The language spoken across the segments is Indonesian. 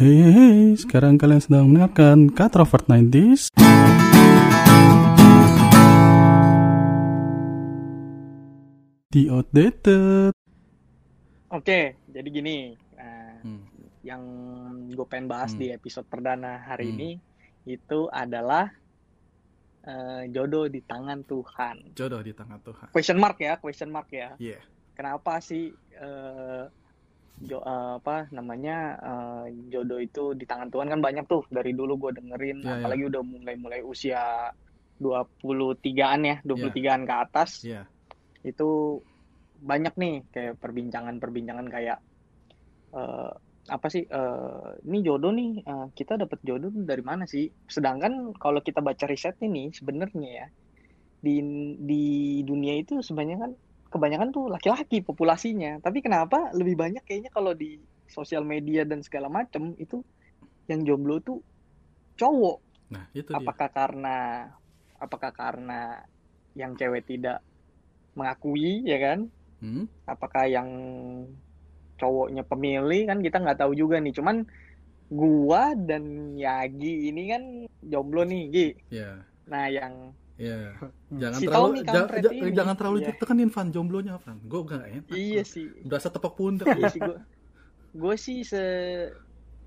Hey, hey, hey, sekarang kalian sedang mendengarkan Katrovert 90s. The Outdated. Oke, jadi gini, nah, Hmm. yang gue pengen bahas Hmm. di episode perdana hari Hmm. ini itu adalah eh, jodoh di tangan Tuhan. Jodoh di tangan Tuhan. Question mark ya, question mark ya. Iya. Kenapa sih eh, jo- eh, apa namanya eh, jodoh itu di tangan Tuhan kan banyak tuh dari dulu gue dengerin, Iya, iya. apalagi udah mulai-mulai usia 23-an ya, 23-an ke atas. Iya. itu banyak nih kayak perbincangan-perbincangan kayak eh, apa sih eh, ini jodoh nih eh, kita dapat jodoh dari mana sih? Sedangkan kalau kita baca riset ini sebenarnya ya di di dunia itu sebenarnya kan kebanyakan tuh laki-laki populasinya. Tapi kenapa lebih banyak kayaknya kalau di sosial media dan segala macam itu yang jomblo tuh cowok. Nah, itu dia. Apakah karena apakah karena yang cewek tidak mengakui ya kan? Hmm? Apakah yang cowoknya pemilih kan kita nggak tahu juga nih. Cuman gua dan Yagi ini kan jomblo nih, Gi. Iya. Nah, yang Iya. Jangan Si terlalu Tommy ja- kampret ja- ini. jangan terlalu Iya. ditekenin Van jomblonya Van. Gue gak enak. iya sih. Berasa tepok pundak. Iya sih gua. Gue sih se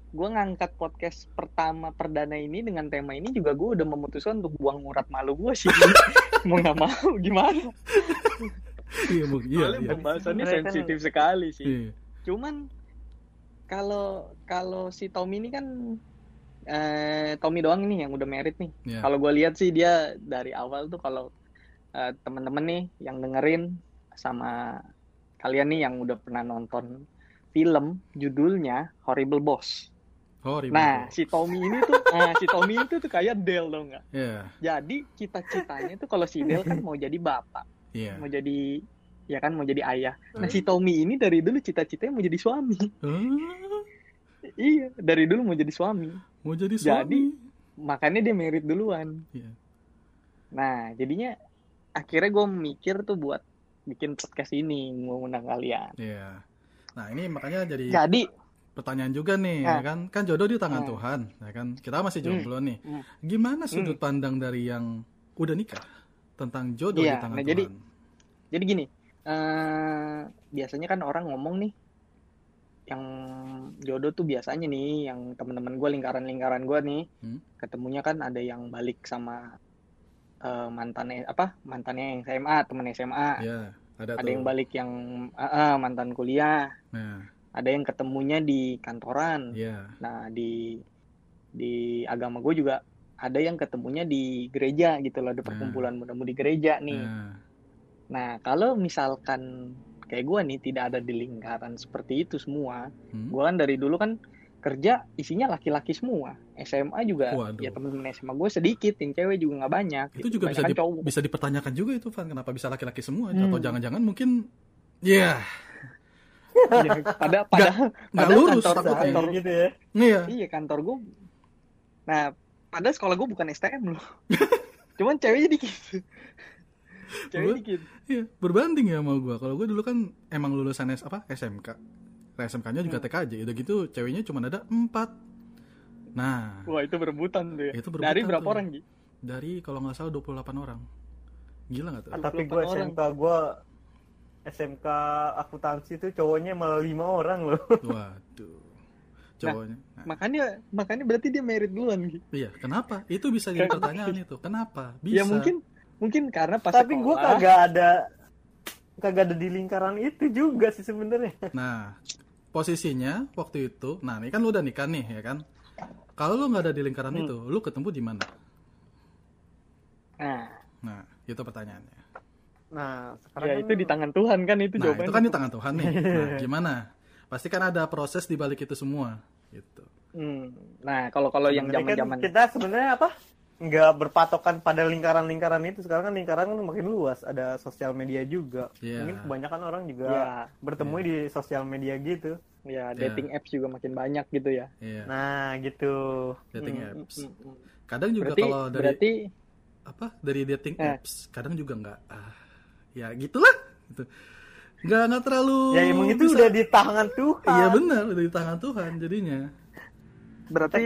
gue ngangkat podcast pertama perdana ini dengan tema ini juga gue udah memutuskan untuk buang urat malu gue sih mau nggak mau gimana iya, Bu. iya, iya. pembahasannya sensitif sekali sih Iya. cuman kalau kalau si Tommy ini kan eh, Tommy doang nih yang udah merit nih Iya. kalau gue lihat sih dia dari awal tuh kalau eh, temen-temen nih yang dengerin sama kalian nih yang udah pernah nonton film judulnya Horrible Boss ribet. nah si Tommy ini tuh nah, si Tommy itu tuh kayak Del dong nggak Iya. jadi cita-citanya tuh kalau si Del kan mau jadi bapak Iya. mau jadi ya kan mau jadi ayah nah si Tommy ini dari dulu cita-citanya mau jadi suami iya dari dulu mau jadi suami mau jadi suami. Jadi, makanya dia merit duluan Iya. nah jadinya akhirnya gue mikir tuh buat bikin podcast ini mau undang kalian Iya. Nah, ini makanya jadi jadi pertanyaan juga nih, Nah. ya kan? Kan jodoh di tangan Nah. Tuhan, ya kan? Kita masih jomblo nih. Hmm. Gimana sudut pandang dari yang udah nikah tentang jodoh Iya, di tangan nah Tuhan? jadi- jadi gini eh biasanya kan orang ngomong nih yang jodoh tuh biasanya nih yang teman-teman gue lingkaran-lingkaran gue nih Hmm. ketemunya kan ada yang balik sama eh, mantannya apa mantannya yang SMA temen SMA Ya, ada, ada tuh. yang balik yang ah, ah, mantan kuliah Nah, ada yang ketemunya di kantoran ya. nah di di agama gue juga ada yang ketemunya di gereja gitu loh ada Nah. perkumpulan muda-mudi gereja nih Nah, nah kalau misalkan kayak gue nih tidak ada di lingkaran seperti itu semua hmm? gue kan dari dulu kan kerja isinya laki-laki semua SMA juga Waduh. ya temen-temen SMA gue sedikit yang cewek juga nggak banyak itu gitu. juga bisa di- cowok bisa dipertanyakan juga itu, Van. Kenapa bisa laki-laki semua? Hmm. Atau jangan-jangan mungkin ya Iya, pada padahal nggak lurus kantor, kantor gitu ya. Iya. iya kantor gue nah padahal sekolah gue bukan STM loh cuman ceweknya dikit cewek Gua- dikit Iya, berbanding ya sama gua. Kalau gua dulu kan emang lulusan S apa? SMK. SMK-nya juga Hmm. TKJ. Udah gitu ceweknya cuma ada empat. Nah, wah itu berebutan tuh ya itu berebutan dari berapa tuh. orang Gi? dari kalau nggak salah 28 orang. Gila nggak tuh? Ah, Tapi 28 gue orang. SMK gue SMK akuntansi tuh cowoknya malah lima orang loh. Waduh. Cowoknya. Nah, makanya makanya berarti dia merit duluan Gi. iya, kenapa? Itu bisa jadi pertanyaan itu. Kenapa? Bisa. ya mungkin mungkin karena pas Tapi gue kagak ada kagak ada di lingkaran itu juga sih sebenarnya. Nah, posisinya waktu itu, nah ini kan lu udah nikah nih, ya kan? Kalau lu nggak ada di lingkaran Hmm. itu, lu ketemu di mana? nah Nah, itu pertanyaannya. Nah, sekarang ya kan- itu di tangan Tuhan kan itu Nah, jawabannya itu kan di tangan Tuhan nih. Nah, gimana? Pasti kan ada proses di balik itu semua, gitu. Hmm. nah kalau kalau yang zaman-zaman kan kita sebenarnya apa? Nggak berpatokan pada lingkaran-lingkaran itu. Sekarang kan lingkaran kan makin luas. Ada sosial media juga. Iya. Mungkin kebanyakan orang juga ya bertemu di sosial media gitu. ya dating apps juga makin banyak gitu ya Iya, Nah, gitu. dating Hmm, apps. hmm, hmm. Kadang juga berarti kalau dari berarti apa? Dari dating Eh. apps, kadang juga nggak ah, ya gitulah gitu. Nggak nggak terlalu Ya emang itu bisa- udah di tangan Tuhan. Iya benar, udah di tangan Tuhan jadinya. Berarti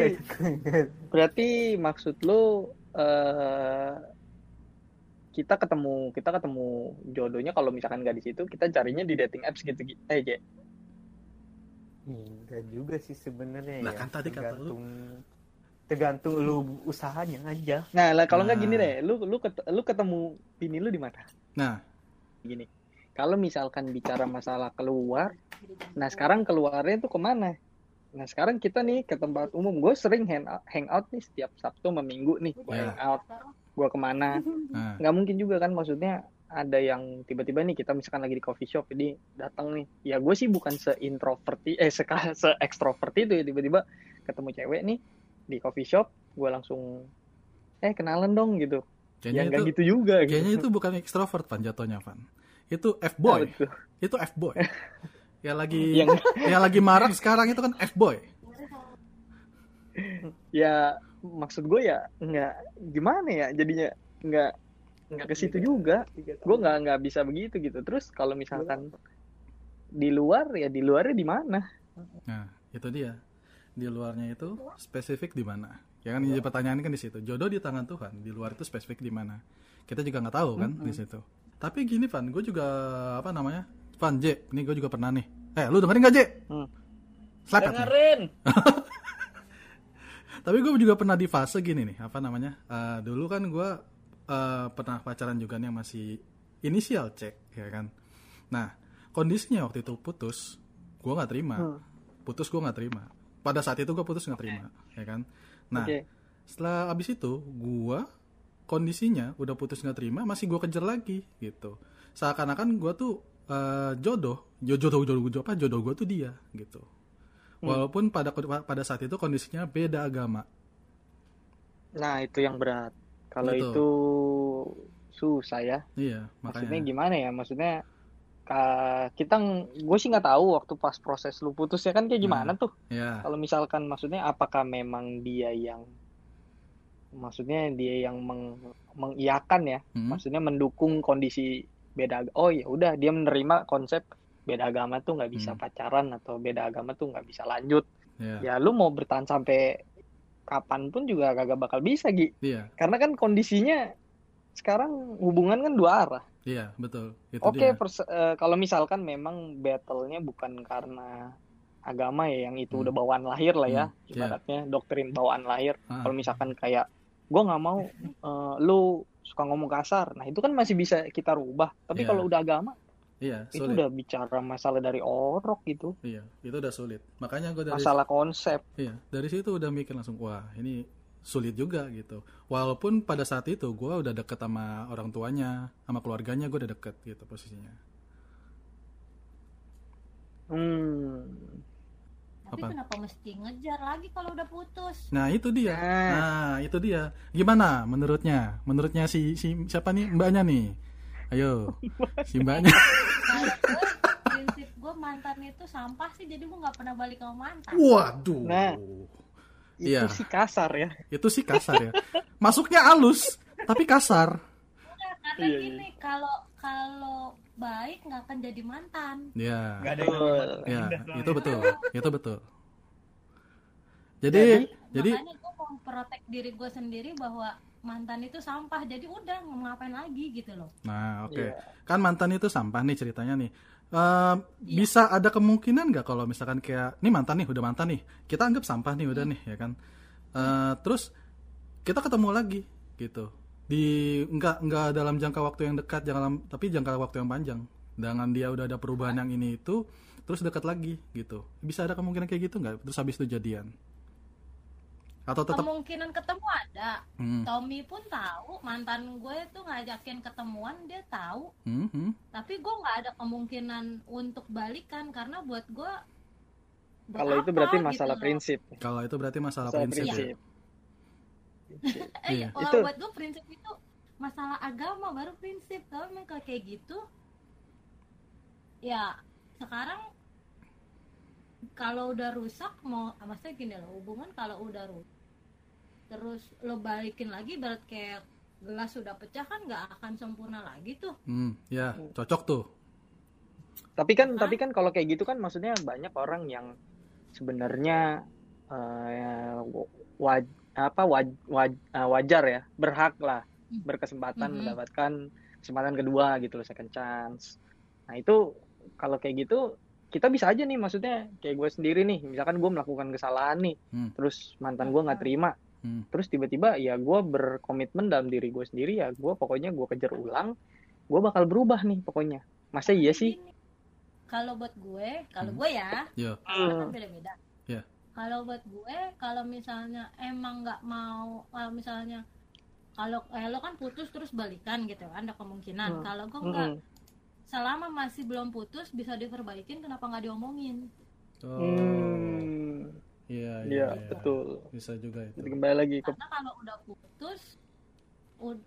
berarti maksud lu eh kita ketemu kita ketemu jodohnya kalau misalkan nggak di situ kita carinya di dating apps gitu gitu eh Ge. Enggak juga sih sebenarnya Lah, ya. kan tadi kata lu. tergantung tergantung lu usahanya aja. nah lah kalau nggak Nah. gini deh lu lu ket- lu ketemu bini lu di mana Nah, gini kalau misalkan bicara masalah keluar nah sekarang keluarnya tuh ke mana nah sekarang kita nih ke tempat umum gue sering hang out, hangout nih setiap sabtu sama minggu nih gue Ya. hangout gue ke mana nah, nggak mungkin juga kan maksudnya ada yang tiba-tiba nih kita misalkan lagi di coffee shop jadi datang nih ya gue sih bukan se introverti eh se se ekstrovert itu ya tiba-tiba ketemu cewek nih di coffee shop gue langsung eh kenalan dong gitu kayaknya ya nggak itu gitu juga kayaknya gitu itu bukan ekstrovert Van jatuhnya Van. Itu. Nah, betul. itu F-boy. ya lagi Yang- ya lagi marak sekarang itu kan F-boy. ya maksud gue ya nggak gimana ya jadinya nggak nggak ke situ juga gue nggak nggak bisa begitu gitu terus kalau misalkan di luar ya di luarnya di mana Nah, itu dia. Di luarnya itu spesifik di mana? Ya kan jadi pertanyaan kan di situ. Jodoh di tangan Tuhan, di luar itu spesifik di mana? Kita juga nggak tahu kan di situ. Tapi gini Van, gue juga apa namanya? Van J, ini gue juga pernah nih. Eh, lu dengerin gak J? Hmm. Slepet. Dengerin. Tapi gue juga pernah di fase gini nih, apa namanya? Eh, dulu kan gue eh, pernah pacaran juga nih yang masih inisial C, ya kan? Nah, kondisinya waktu itu putus, gue nggak terima. Hmm. Putus gue nggak terima. Pada saat itu gue putus nggak terima, ya kan? Nah, Oke. setelah abis itu gue kondisinya udah putus nggak terima, masih gue kejar lagi gitu. Seakan-akan gue tuh eh, jodoh, jo- jodoh jodoh jodoh apa jodoh gue tuh dia gitu. Walaupun pada pada saat itu kondisinya beda agama. nah itu yang berat kalau Gitu. itu susah ya Iya, maksudnya makanya. gimana ya maksudnya kita gue sih nggak tahu waktu pas proses lu putus ya kan kayak gimana tuh Ya, kalau misalkan maksudnya apakah memang dia yang maksudnya dia yang meng, mengiyakan ya Hmm. maksudnya mendukung kondisi beda oh ya udah dia menerima konsep beda agama tuh nggak bisa Hmm. pacaran atau beda agama tuh nggak bisa lanjut ya, ya lu mau bertahan sampai kapan pun juga kagak bakal bisa Gi iya, karena kan kondisinya sekarang hubungan kan dua arah iya, betul. Itu Oke, dia. pers- eh, kalau misalkan memang battle-nya bukan karena agama ya, yang itu Hmm. udah bawaan lahir lah ya, Hmm, iya. ibaratnya doktrin bawaan lahir. Ah, Kalau misalkan kayak gue nggak mau eh, lu suka ngomong kasar, nah itu kan masih bisa kita rubah. Tapi Iya. kalau udah agama, iya, itu sulit. udah bicara masalah dari orok gitu, Iya, itu udah sulit. Makanya gue dari masalah konsep. iya, dari situ udah mikir langsung wah, ini sulit juga gitu. Walaupun pada saat itu gue udah deket sama orang tuanya, sama keluarganya gue udah deket gitu posisinya. Hmm. Tapi Apa? kenapa mesti ngejar lagi kalau udah putus? Nah itu dia. Nah. Nah itu dia. Gimana menurutnya? Menurutnya si si siapa nih mbaknya nih? Ayo, si mbaknya. Gue prinsip gue mantan itu sampah sih, jadi gue nggak pernah balik sama mantan. Waduh. Nah. Itu Iya. sih kasar ya. Itu sih kasar ya. Masuknya halus, tapi kasar. Enggak, karena Iya, iya. gini, kalau kalau baik nggak akan jadi mantan. Ya. Gak ada yang Betul. Ya, Indah itu betul. Itu betul. Jadi jadi Makanya gue mau protek diri gue sendiri bahwa mantan itu sampah, jadi udah mau ngapain lagi gitu loh. nah, oke. Iya. Kan mantan itu sampah nih ceritanya nih. Eh, bisa ada kemungkinan nggak kalau misalkan kayak ini mantan nih udah mantan nih kita anggap sampah nih udah nih ya kan Eh, terus kita ketemu lagi gitu di nggak nggak dalam jangka waktu yang dekat jangan tapi jangka waktu yang panjang dengan dia udah ada perubahan yang ini itu terus dekat lagi gitu bisa ada kemungkinan kayak gitu nggak terus habis itu jadian atau tetap Kemungkinan ketemu ada. Hmm, Tommy pun tahu mantan gue tuh ngajakin ketemuan dia tahu, hmm, hmm. tapi gue nggak ada kemungkinan untuk balikan karena buat gue Kalau itu berarti gitu masalah loh. prinsip. kalau itu berarti masalah, Masalah prinsip, ya? prinsip. Eh, Iya. kalau Itu- buat gue prinsip itu masalah agama baru prinsip. Kalau memang kalau kayak gitu, ya sekarang kalau udah rusak mau maksudnya gini loh hubungan kalau udah rusak terus lo balikin lagi berat kayak gelas sudah pecah kan nggak akan sempurna lagi tuh Hmm, ya cocok tuh Tapi kan Hah? tapi kan kalau kayak gitu kan maksudnya banyak orang yang sebenarnya eh, waj apa waj, waj- uh, wajar ya berhak lah Hmm. berkesempatan Mhm. mendapatkan kesempatan kedua gitu loh second chance nah itu kalau kayak gitu kita bisa aja nih maksudnya kayak gue sendiri nih misalkan gue melakukan kesalahan nih Hmm. terus mantan gue nggak terima Hmm. terus tiba-tiba ya gue berkomitmen dalam diri gue sendiri ya gue pokoknya gue kejar ulang gue bakal berubah nih pokoknya masa iya sih kalau buat gue kalau Hmm. gue ya Yo. orang kan beda-beda Iya. Kalau buat gue kalau misalnya emang nggak mau kalau misalnya kalau eh, lo kan putus terus balikan gitu ada kemungkinan Hmm. kalau gue nggak Mm-mm. selama masih belum putus bisa diperbaikin kenapa nggak diomongin Oh. Hmm, Iya, iya, iya iya. betul Bisa juga itu. Jadi kembali lagi ke karena kalau udah putus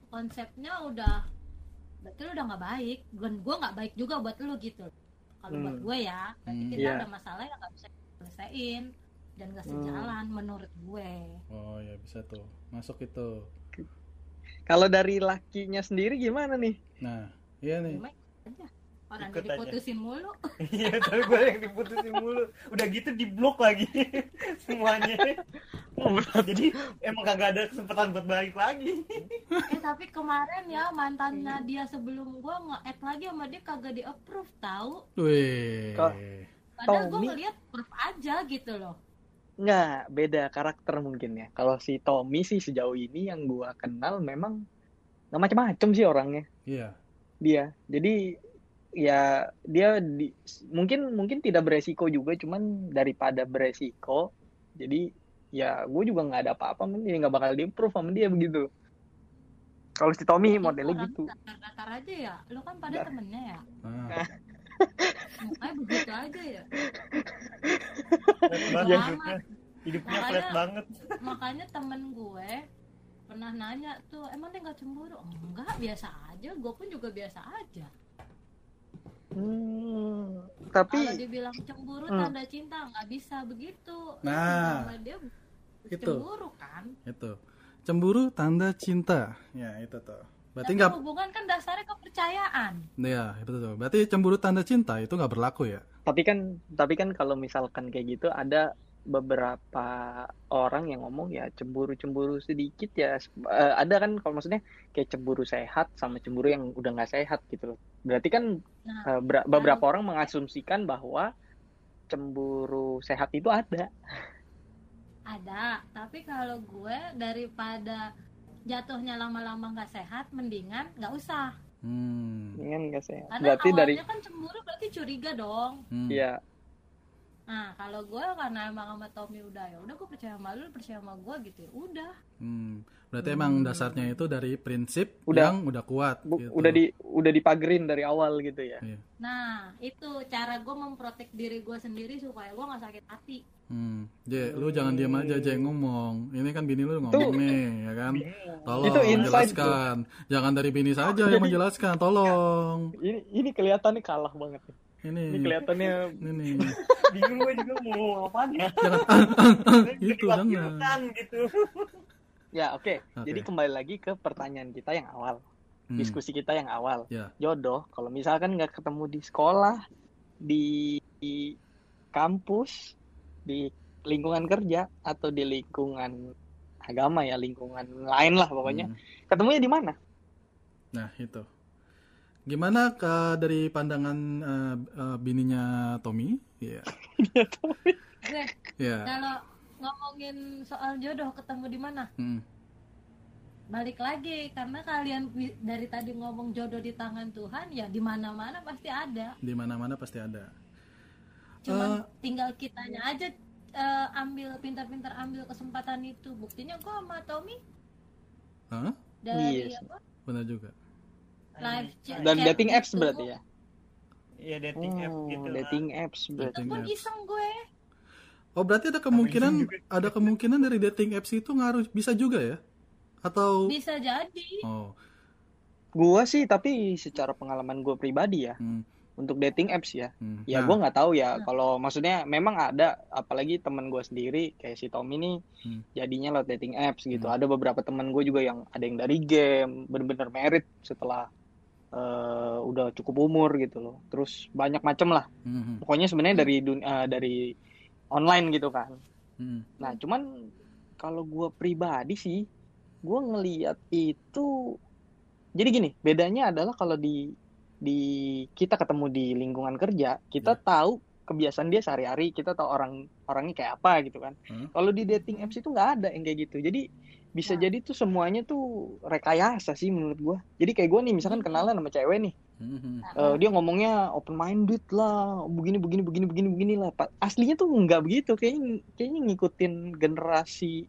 konsepnya udah berarti lo udah nggak baik dan gue nggak baik juga buat lo gitu kalau buat Hmm. gue ya berarti Hmm. kita Iya. ada masalah yang nggak bisa selesaiin dan nggak Hmm. sejalan menurut gue Oh, ya bisa tuh. Masuk itu. kalau dari lakinya sendiri gimana nih Nah, iya nih. Aja orang Ikut jadi aja. mulu Iya, tapi gue yang diputusin mulu. Udah gitu di blok lagi semuanya. Jadi emang kagak ada kesempatan buat balik lagi. eh tapi kemarin ya mantannya dia sebelum gue nge-add lagi sama dia kagak di approve tahu Wih. Kok- padahal gue ngeliat proof aja gitu loh nggak beda karakter mungkin ya. Kalau si Tommy sih sejauh ini yang gua kenal memang nggak macam-macam sih orangnya. Iya. dia. Jadi ya dia di, mungkin mungkin tidak beresiko juga cuman daripada beresiko jadi ya gue juga nggak ada apa-apa dia nggak bakal di approve sama dia begitu. Kalau si Tommy modelnya gitu. datar-datar aja ya lo kan pada Nggak. temennya ya. Ah, makanya begitu aja ya Flat banget Lama. hidupnya. Hidupnya Makanya- flat banget. makanya temen gue pernah nanya tuh emang dia nggak cemburu enggak biasa aja gue pun juga biasa aja Hmm, kalau tapi dibilang cemburu Hmm. tanda cinta nggak bisa begitu Nah, dia itu. cemburu kan itu. Cemburu tanda cinta. Ya, itu tuh. Berarti nggak hubungan kan dasarnya kepercayaan. Ya, itu tuh. Berarti cemburu tanda cinta itu nggak berlaku ya? tapi kan tapi kan kalau misalkan kayak gitu ada beberapa orang yang ngomong ya cemburu-cemburu sedikit ya. Eh, ada kan kalau maksudnya kayak cemburu sehat sama cemburu yang udah nggak sehat gitu loh. Berarti kan Nah, eh, ber- beberapa orang mengasumsikan bahwa cemburu sehat itu ada. Ada tapi kalau gue daripada jatuhnya lama-lama nggak sehat mendingan nggak usah Hmm. kan nggak sehat karena berarti awalnya dari kan cemburu berarti curiga dong Hmm. Nah kalau gue karena emang sama Tommy udah ya udah gue percaya sama lu percaya sama gue gitu ya udah Hmm. Berarti emang dasarnya itu dari prinsip Udah. yang udah kuat bu- gitu. udah di udah dipagerin dari awal gitu ya nah itu cara gue memprotek diri gue sendiri supaya gue nggak sakit hati Hmm. J, lu jangan diam aja J ngomong. Ini kan bini lu ngomong nih, ya kan? Tolong Itu insight tuh. jelaskan. Jangan dari bini saja yang menjelaskan, tolong. ini ini kelihatannya kalah banget Ini. ini kelihatannya Ini. Bingung gue juga mau ngomong apanya. Jangan gitu jangan. Gitu. ya oke Oke. jadi kembali lagi ke pertanyaan kita yang awal Hmm. diskusi kita yang awal Ya. jodoh kalau misalkan nggak ketemu di sekolah di, di kampus di lingkungan kerja atau di lingkungan agama ya lingkungan lain lah pokoknya Hmm. ketemunya di mana Nah, itu. Gimana ke dari pandangan eh, eh, bininya Tommy? Iya. gue Ya. kalau ngomongin soal jodoh ketemu di mana Hmm. balik lagi karena kalian dari tadi ngomong jodoh di tangan Tuhan ya di mana-mana pasti ada Di mana-mana pasti ada. cuman tinggal kitanya aja eh, ambil pintar-pintar ambil kesempatan itu buktinya gue sama Tommy Hah? dari Iya. apa Benar juga. Live chat dan dating apps gitu. berarti ya Iya dating app oh gitu. lah. dating apps itu berarti pun apps. iseng gue Oh, berarti ada kemungkinan ada kemungkinan dari dating apps itu ngaruh bisa juga ya? Atau bisa jadi Oh, gua sih tapi secara pengalaman gue pribadi ya hmm, untuk dating apps ya hmm. ya Nah, gue nggak tahu ya Nah. kalau maksudnya memang ada apalagi teman gue sendiri kayak si Tommy nih Hmm. jadinya lewat dating apps gitu Hmm. ada beberapa teman gue juga yang ada yang dari game bener-bener merit setelah eh, udah cukup umur gitu loh terus banyak macem lah hmm, pokoknya sebenarnya dari dun- eh, dari online gitu kan hmm. nah cuman kalau gue pribadi sih gue ngeliat itu jadi gini bedanya adalah kalau di di kita ketemu di lingkungan kerja kita Iya. tahu kebiasaan dia sehari-hari kita tahu orang orangnya kayak apa gitu kan Hmm. kalau di dating apps itu nggak ada yang kayak gitu jadi bisa Nah. jadi tuh semuanya tuh rekayasa sih menurut gue jadi kayak gue nih misalkan kenalan sama cewek nih. Eh, dia ngomongnya open minded lah begini begini begini begini begini lah. Aslinya tuh nggak begitu. Kayaknya kayaknya ngikutin generasi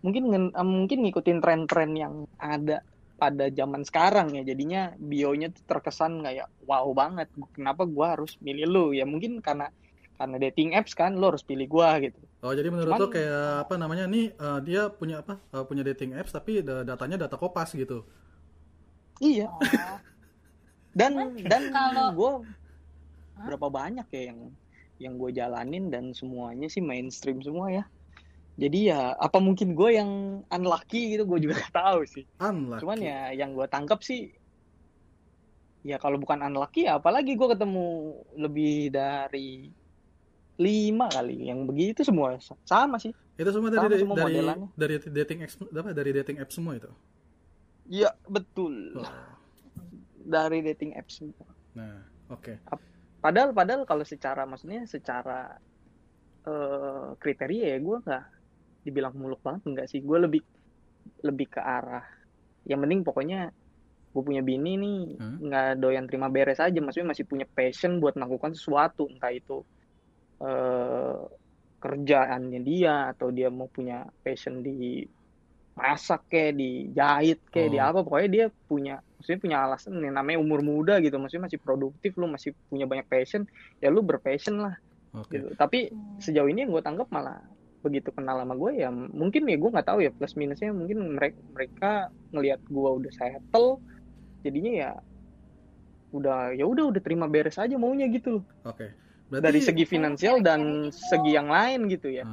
mungkin eh, mungkin ngikutin tren-tren yang ada pada zaman sekarang ya. Jadinya bionya tuh terkesan kayak wow banget kenapa gua harus milih lu? Ya mungkin karena karena dating apps kan lo harus pilih gua gitu Oh jadi menurut Cuman- lo kayak apa namanya nih eh, dia punya apa eh, punya dating apps tapi da- datanya data kopas gitu. iya dan dan Kalau- gue Hah? berapa banyak ya yang yang gue jalanin dan semuanya sih mainstream semua ya jadi ya apa mungkin gue yang unlucky gitu gue juga gak tahu sih Unlucky. cuman ya yang gue tangkap sih ya kalau bukan unlucky ya apalagi gue ketemu lebih dari lima kali yang begitu semua sama sih itu semua dari sama dari semua dari, modelannya. dari dating apps apa dari dating apps semua itu. iya betul Oh. dari dating apps semua Nah, oke. Padahal padahal kalau secara maksudnya secara eh, kriteria ya gue nggak dibilang muluk banget enggak sih gue lebih lebih ke arah yang penting pokoknya gue punya bini nih Hmm. nggak doyan terima beres aja maksudnya masih punya passion buat melakukan sesuatu entah itu eh, kerjaannya dia atau dia mau punya passion di masak kayak di jahit kayak di Oh. apa pokoknya dia punya maksudnya punya alasan yang namanya umur muda gitu maksudnya masih produktif lu masih punya banyak passion ya lu berpassion lah Oke. gitu tapi Hmm. sejauh ini yang gue tangkap malah begitu kenal sama gue ya mungkin ya gue nggak tahu ya plus minusnya mungkin mereka mereka ngelihat gue udah settle jadinya ya udah ya udah udah terima beres aja maunya gitu loh Oke. Berarti dari segi finansial dan segi yang lain gitu ya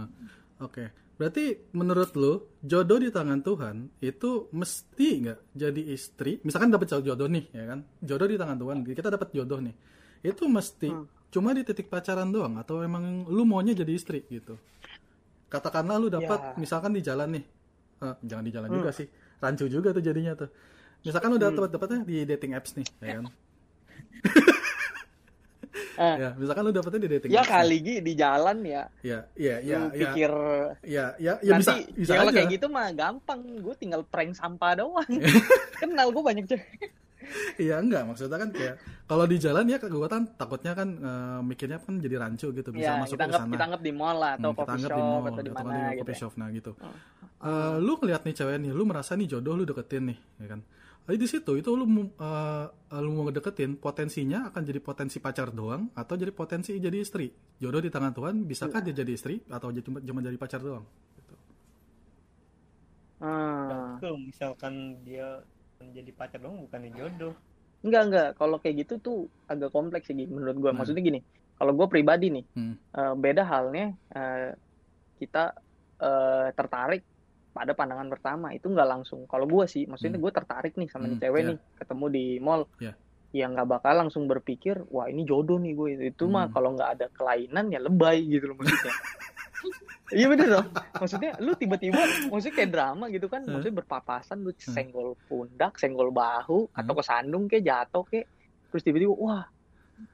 Oke. Berarti menurut lu jodoh di tangan Tuhan itu mesti nggak jadi istri? Misalkan dapat jodoh nih, ya kan? Jodoh di tangan Tuhan. Kita dapat jodoh nih. Itu mesti Hmm. cuma di titik pacaran doang atau emang lu maunya jadi istri gitu? Katakanlah lu dapat Ya. misalkan di jalan nih. Eh, jangan di jalan Hmm. juga sih. Rancu juga tuh jadinya tuh. Misalkan lu Hmm. dapat dapatnya di dating apps nih, ya kan? Eh. ya, misalkan lu dapetnya di dating ya apps. kali Gi, di jalan ya. Ya, ya, ya, lu ya, pikir ya, ya, ya bisa, nanti bisa ya kalau kayak gitu mah gampang gue tinggal prank sampah doang kenal gue banyak cewek Iya enggak maksudnya kan kayak kalau di jalan ya gue kan takutnya kan eh, mikirnya kan jadi rancu gitu bisa ya masuk kita ke sana. kita anggap di mall lah atau Hmm, kita coffee anggap shop di mall atau di atau mana di gitu coffee ya. shop nah gitu. Oh. Eh, lu ngeliat nih cewek nih, lu merasa nih jodoh lu deketin nih, ya kan? Jadi di situ itu lu mau- eh, lu mau deketin potensinya akan jadi potensi pacar doang atau jadi potensi jadi istri. Jodoh di tangan Tuhan bisakah dia jadi istri atau jadi- cuma cuma jadi pacar doang? Gitu. Hmm. Kalau misalkan dia menjadi pacar dong bukan jodoh. Enggak enggak, kalau kayak gitu tuh agak kompleks sih menurut gua. Hmm. Maksudnya gini, kalau gua pribadi nih, Hmm. eh, beda halnya eh, kita eh, tertarik pada pandangan pertama itu nggak langsung. Kalau gua sih, maksudnya Hmm. gue tertarik nih sama nih Hmm, cewek iya. nih, ketemu di mall, Iya. ya nggak bakal langsung berpikir, wah ini jodoh nih gue. Itu mah Hmm. kalau nggak ada kelainan ya lebay gitu loh maksudnya. Iya bener dong. Maksudnya lu tiba-tiba, maksudnya kayak drama gitu kan, Hmm. maksudnya berpapasan lu senggol pundak, senggol bahu, atau Hmm. kesandung kayak jatuh kayak, terus tiba-tiba wah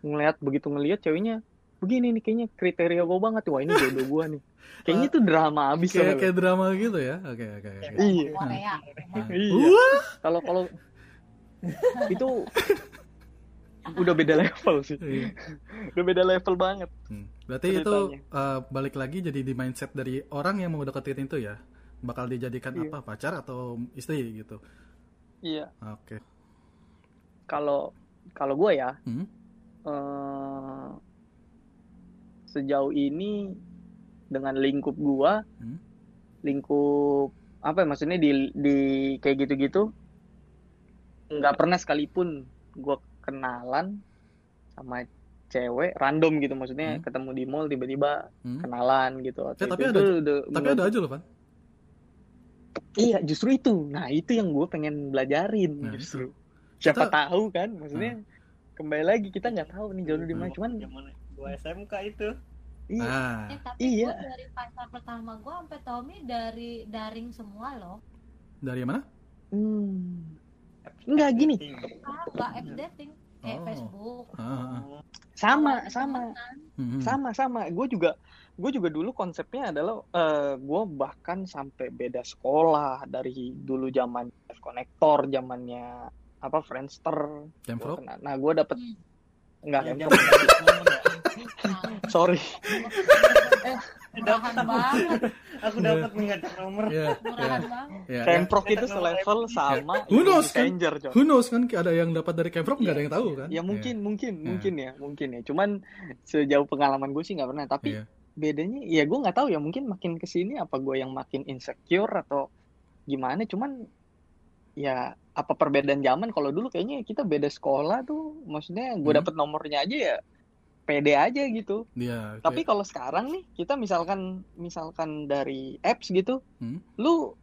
ngelihat begitu ngelihat ceweknya begini nih kayaknya kriteria gue banget wah ini jodoh gue nih kayaknya tuh drama abis Kayak loh. kayak drama gitu ya. Oke oke oke. Iya. Iya. Kalau kalau itu udah beda level sih Iya. udah beda level banget Hmm. Berarti itu eh, balik lagi jadi di mindset dari orang yang mau deketin itu ya, bakal dijadikan Iya. apa pacar atau istri gitu. iya Oke. kalau kalau gue ya Hmm. eh, sejauh ini dengan lingkup gua Hmm. lingkup apa ya maksudnya di di kayak gitu-gitu nggak pernah sekalipun gua kenalan sama cewek random gitu maksudnya Hmm. ketemu di mall tiba-tiba Hmm. kenalan gitu Atau tapi itu ada- tuh udah- Tapi ada aja loh, Pan. iya justru itu nah itu yang gue pengen belajarin Nah, justru siapa Kita- tahu kan maksudnya kembali lagi kita nggak tahu nih jodoh di mana cuman gua SMK itu Iya. Nah, Eh, tapi Iya. gue dari pacar pertama gue sampai Tommy dari daring semua loh. dari mana? Hmm. Enggak gini. Ah, nggak app dating kayak Oh. Facebook. Ah, ah, ah. Sama, Awalnya sama. Hmm. sama sama gue juga gue juga dulu konsepnya adalah eh gue bahkan sampai beda sekolah dari dulu zaman konektor zamannya apa Friendster? Gua kenal. nah gue dapet Hmm. Enggak Yang. Nah, sorry murahan banget, Aku dapat mengacak nomor. Iya, iya, murahan banget. iya. Camfrog Kita itu selevel sama Who knows, kan? Who knows kan ada yang dapat dari Camfrog nggak ada yang tahu kan? ya mungkin mungkin Iya. mungkin ya mungkin ya cuman sejauh pengalaman gue sih nggak pernah tapi Iya. bedanya ya gue nggak tahu ya mungkin makin ke sini apa gue yang makin insecure atau gimana cuman ya apa perbedaan zaman kalau dulu kayaknya kita beda sekolah tuh maksudnya gue Hmm. dapet nomornya aja ya pede aja gitu Iya. tapi kayak- kalau sekarang nih kita misalkan misalkan dari apps gitu Hmm. lu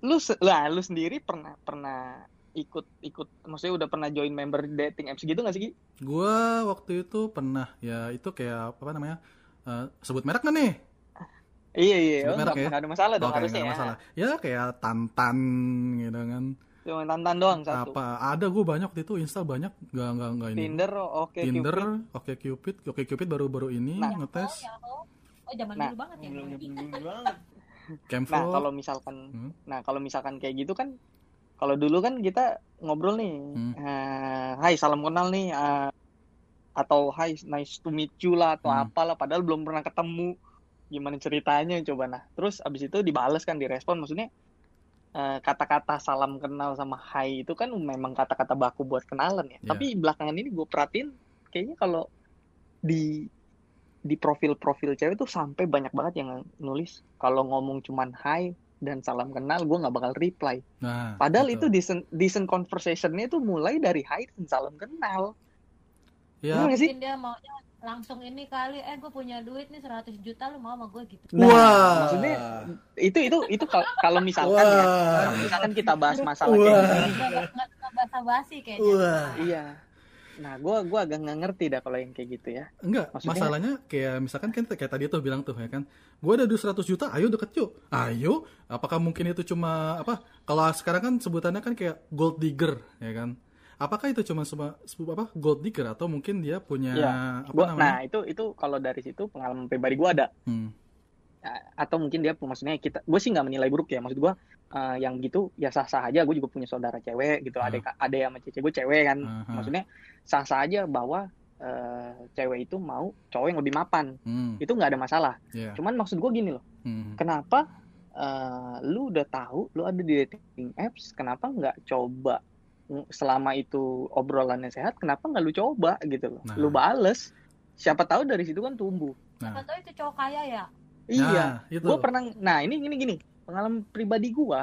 lu lah lu sendiri pernah pernah ikut ikut maksudnya udah pernah join member dating apps gitu nggak sih Gi? Gua waktu itu pernah ya itu kayak apa namanya? eh, sebut merek nggak nih? iya iya Sebut oh, merek nggak ya? ada masalah dong Oke, harusnya nggak ya masalah. Ya kayak Tantan gitu kan. Cuma tantan doang satu Apa ada gue banyak waktu itu Insta banyak nggak nggak nggak ini. Tinder oke Tinder, Cupid. oke Cupid, oke Cupid baru-baru ini Nah. ngetes Oh, oh zaman Nah, dulu banget ya. Belum belum banget. Nah kalau misalkan Hmm. nah kalau misalkan kayak gitu kan kalau dulu kan kita ngobrol nih Hmm. eh, Hai salam kenal nih eh, atau Hai nice to meet you lah atau Hmm. apalah padahal belum pernah ketemu gimana ceritanya coba nah terus abis itu dibales kan direspon maksudnya eh, kata-kata salam kenal sama Hai itu kan memang kata-kata baku buat kenalan ya Ya. tapi belakangan ini gue perhatiin kayaknya kalau di di profil-profil cewek tuh sampai banyak banget yang nulis kalau ngomong cuman Hai dan salam kenal gue nggak bakal reply Nah, Padahal gitu. itu decent, decent conversationnya itu mulai dari hai dan salam kenal. ya? Mungkin dia maunya langsung ini kali, eh gue punya duit nih 100 juta lu mau sama gue gitu. Nah, Wah. maksudnya itu itu itu kal- kalau misalkan ya, Wah. kalau misalkan kita bahas masalah Wah. kayak gini, Nggak basa-basi kayaknya. Wah. iya. Nah, gua gua agak nggak ngerti dah kalau yang kayak gitu ya. Enggak, Maksudnya- masalahnya kayak misalkan kan kayak tadi tuh bilang tuh ya kan. Gua ada 200 juta, ayo deket yuk. Ayo, apakah mungkin itu cuma apa? Kalau sekarang kan sebutannya kan kayak gold digger, ya kan? Apakah itu cuma sebu- sebu- apa gold digger atau mungkin dia punya Iya. apa Gua, namanya? nah, itu itu kalau dari situ pengalaman pribadi gua ada. Hmm. Atau mungkin dia maksudnya kita gue sih nggak menilai buruk ya. Maksud gua eh, yang gitu ya sah-sah aja. Gue juga punya saudara cewek gitu. Ada ada yang sama cewek gue cewek kan. Aha. Maksudnya sah-sah aja bahwa eh, cewek itu mau cowok yang lebih mapan. Hmm. Itu nggak ada masalah. Ya. Cuman maksud gue gini loh, Hmm. kenapa eh, lu udah tahu lu ada di dating apps, kenapa nggak coba selama itu obrolannya sehat, kenapa nggak lu coba gitu loh? Nah. Lu bales, siapa tahu dari situ kan tumbuh. Nah, Atau itu cowok kaya ya? Iya, itu. gue pernah. Nah ini gini gini, pengalaman pribadi gue,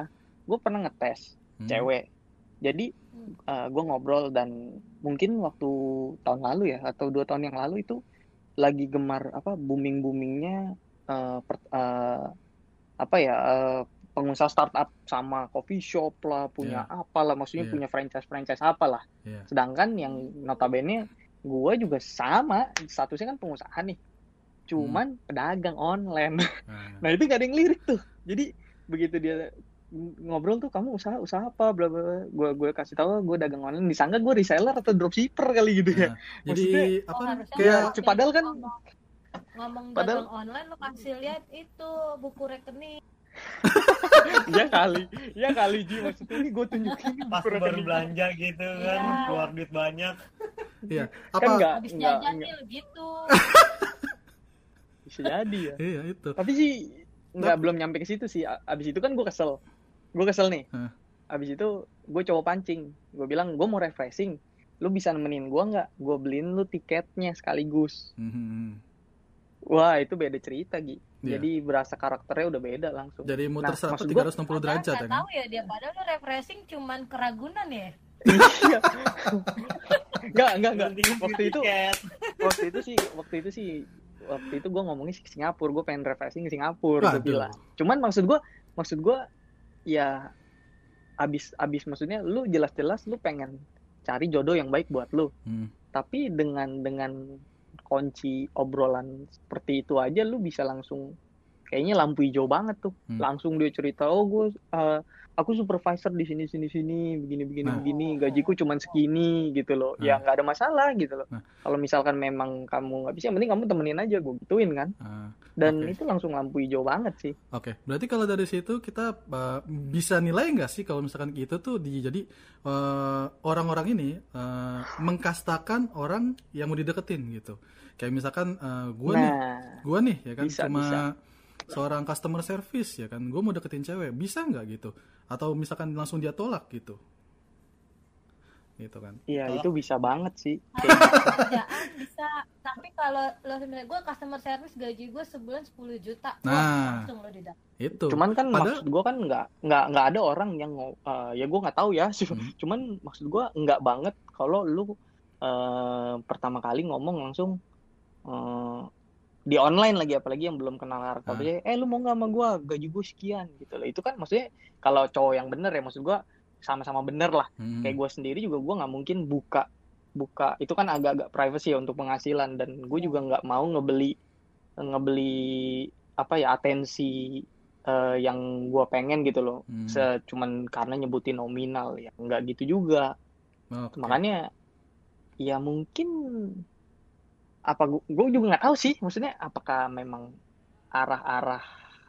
gue pernah ngetes Hmm. cewek. Jadi gue ngobrol dan mungkin waktu tahun lalu ya atau dua tahun yang lalu itu lagi gemar apa booming boomingnya apa ya eh, pengusaha startup sama coffee shop lah punya apalah maksudnya Iya. punya franchise franchise apalah. Iya. Sedangkan yang notabene gue juga sama statusnya kan pengusaha nih, cuman pedagang online. Nah, Nah itu gak ada yang lirik tuh. Jadi begitu dia ngobrol tuh kamu usaha usaha apa bla bla bla. gue gue kasih tahu gue dagang online disangka gue reseller atau dropshipper kali gitu ya nah, jadi Maksudnya- apa Oh, kayak Ya, padahal kan- ngomong, ngomong Padahal- dagang online lu kasih lihat itu buku rekening. ya kali ya kali Ji. Maksudnya ini gue tunjukin Pas baru belanja gitu kan, Iya. keluar duit banyak. iya. Kan apa nggak Habis nggak jajan nggak. nih gitu. bisa jadi ya. Iya itu. Tapi sih nggak belum nyampe ke situ sih. Abis itu kan gue kesel. Gue kesel nih. Hah. abis itu gue coba pancing. Gue bilang gue mau refreshing. Lu bisa nemenin gue nggak? Gue beliin lu tiketnya sekaligus. Mhm. wah itu beda cerita Gi Iya. jadi berasa karakternya udah beda langsung jadi muter Nah, maksud 100 gua- 360 Padahal derajat ya kan tahu ya dia padahal lu refreshing cuman keragunan ya. Enggak, enggak, enggak. Waktu itu, waktu itu sih, waktu itu sih, waktu itu gue ke Singapura, gue pengen refreshing ke Singapura, gue Waduh. bilang. Cuman maksud gue, maksud gue, ya abis, abis maksudnya, lu jelas-jelas lu pengen cari jodoh yang baik buat lu. Hmm. Tapi dengan dengan terkunci obrolan seperti itu aja lu bisa langsung kayaknya lampu hijau banget tuh Hmm. langsung dia cerita oh gue eh, aku supervisor di sini sini sini begini begini Nah. begini gajiku cuman segini gitu loh Nah. ya nggak ada masalah gitu loh Nah. kalau misalkan memang kamu nggak bisa yang penting kamu temenin aja gue gituin kan Ah, dan Oke. itu langsung lampu hijau banget sih Oke, berarti kalau dari situ kita uh, bisa nilai nggak sih kalau misalkan itu tuh di, jadi uh, orang-orang ini uh, mengkastakan orang yang mau dideketin gitu. Kayak misalkan uh, gue nih, nah gue nih ya kan Bisa, cuma bisa. Seorang customer service ya kan, gue mau deketin cewek, bisa nggak gitu? Atau misalkan langsung dia tolak gitu? Gitu kan? iya itu bisa banget sih kerjaan bisa tapi kalau lo sebenarnya gue customer service gaji gue sebulan 10 juta Nah. langsung lo didapat Itu. cuman kan Padahal- maksud gue kan nggak nggak nggak ada orang yang eh, ya gue nggak tahu ya Hmm. cuman maksud gue nggak banget kalau lu eh, pertama kali ngomong langsung eh, di online lagi apalagi yang belum kenal Ah. karakternya eh lu mau nggak sama gue gaji gue sekian gitu loh. Itu kan maksudnya kalau cowok yang bener ya maksud gue sama-sama bener lah. Hmm. kayak gue sendiri juga gue nggak mungkin buka buka. Itu kan agak-agak privacy ya untuk penghasilan. Dan gue juga nggak mau ngebeli ngebeli apa ya atensi eh, yang gue pengen gitu loh. Hmm. Se- cuman karena nyebutin nominal ya. Nggak gitu juga. Oke. makanya ya mungkin apa gue juga nggak tahu sih maksudnya apakah memang arah-arah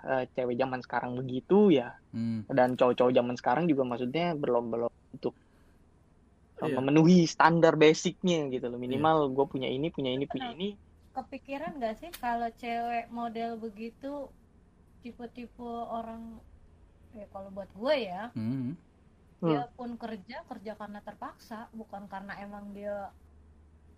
eh, cewek zaman sekarang begitu ya Hmm. dan cowok-cowok zaman sekarang juga maksudnya berlomba-lomba untuk uh, Iya. memenuhi standar basicnya gitu loh minimal gue punya ini punya ini punya ini kepikiran gak sih kalau cewek model begitu tipe-tipe orang ya kalau buat gue ya Hmm. dia pun kerja kerja karena terpaksa bukan karena emang dia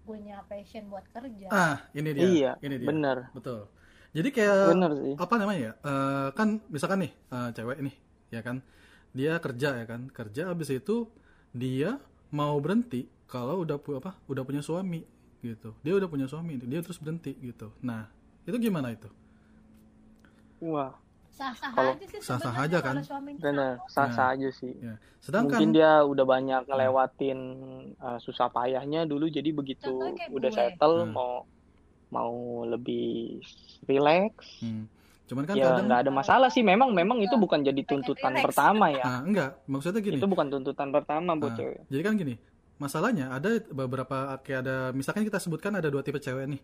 punya passion buat kerja Ah, ini dia. iya ini dia. bener Betul. Jadi kayak bener sih apa namanya ya? Eh, kan misalkan nih eh, cewek nih, ya kan, dia kerja ya kan, kerja abis itu dia mau berhenti kalau udah pu apa, udah punya suami gitu. Dia udah punya suami, dia terus berhenti gitu. Nah, itu gimana itu? wah sah-sah Kalau- aja sih sah-sah aja kan? sama. sah-sah aja sih Ya. Sedangkan mungkin dia udah banyak ngelewatin uh, susah payahnya dulu jadi begitu udah gue. settle Hmm. mau mau lebih relax hmm, cuman kan ya kadang nggak ada masalah sih memang memang itu bukan jadi tuntutan relax. pertama ya ah, enggak, maksudnya gini. itu bukan tuntutan pertama buat Ah, cewek Jadi kan gini, masalahnya ada beberapa kayak ada misalkan kita sebutkan ada dua tipe cewek nih.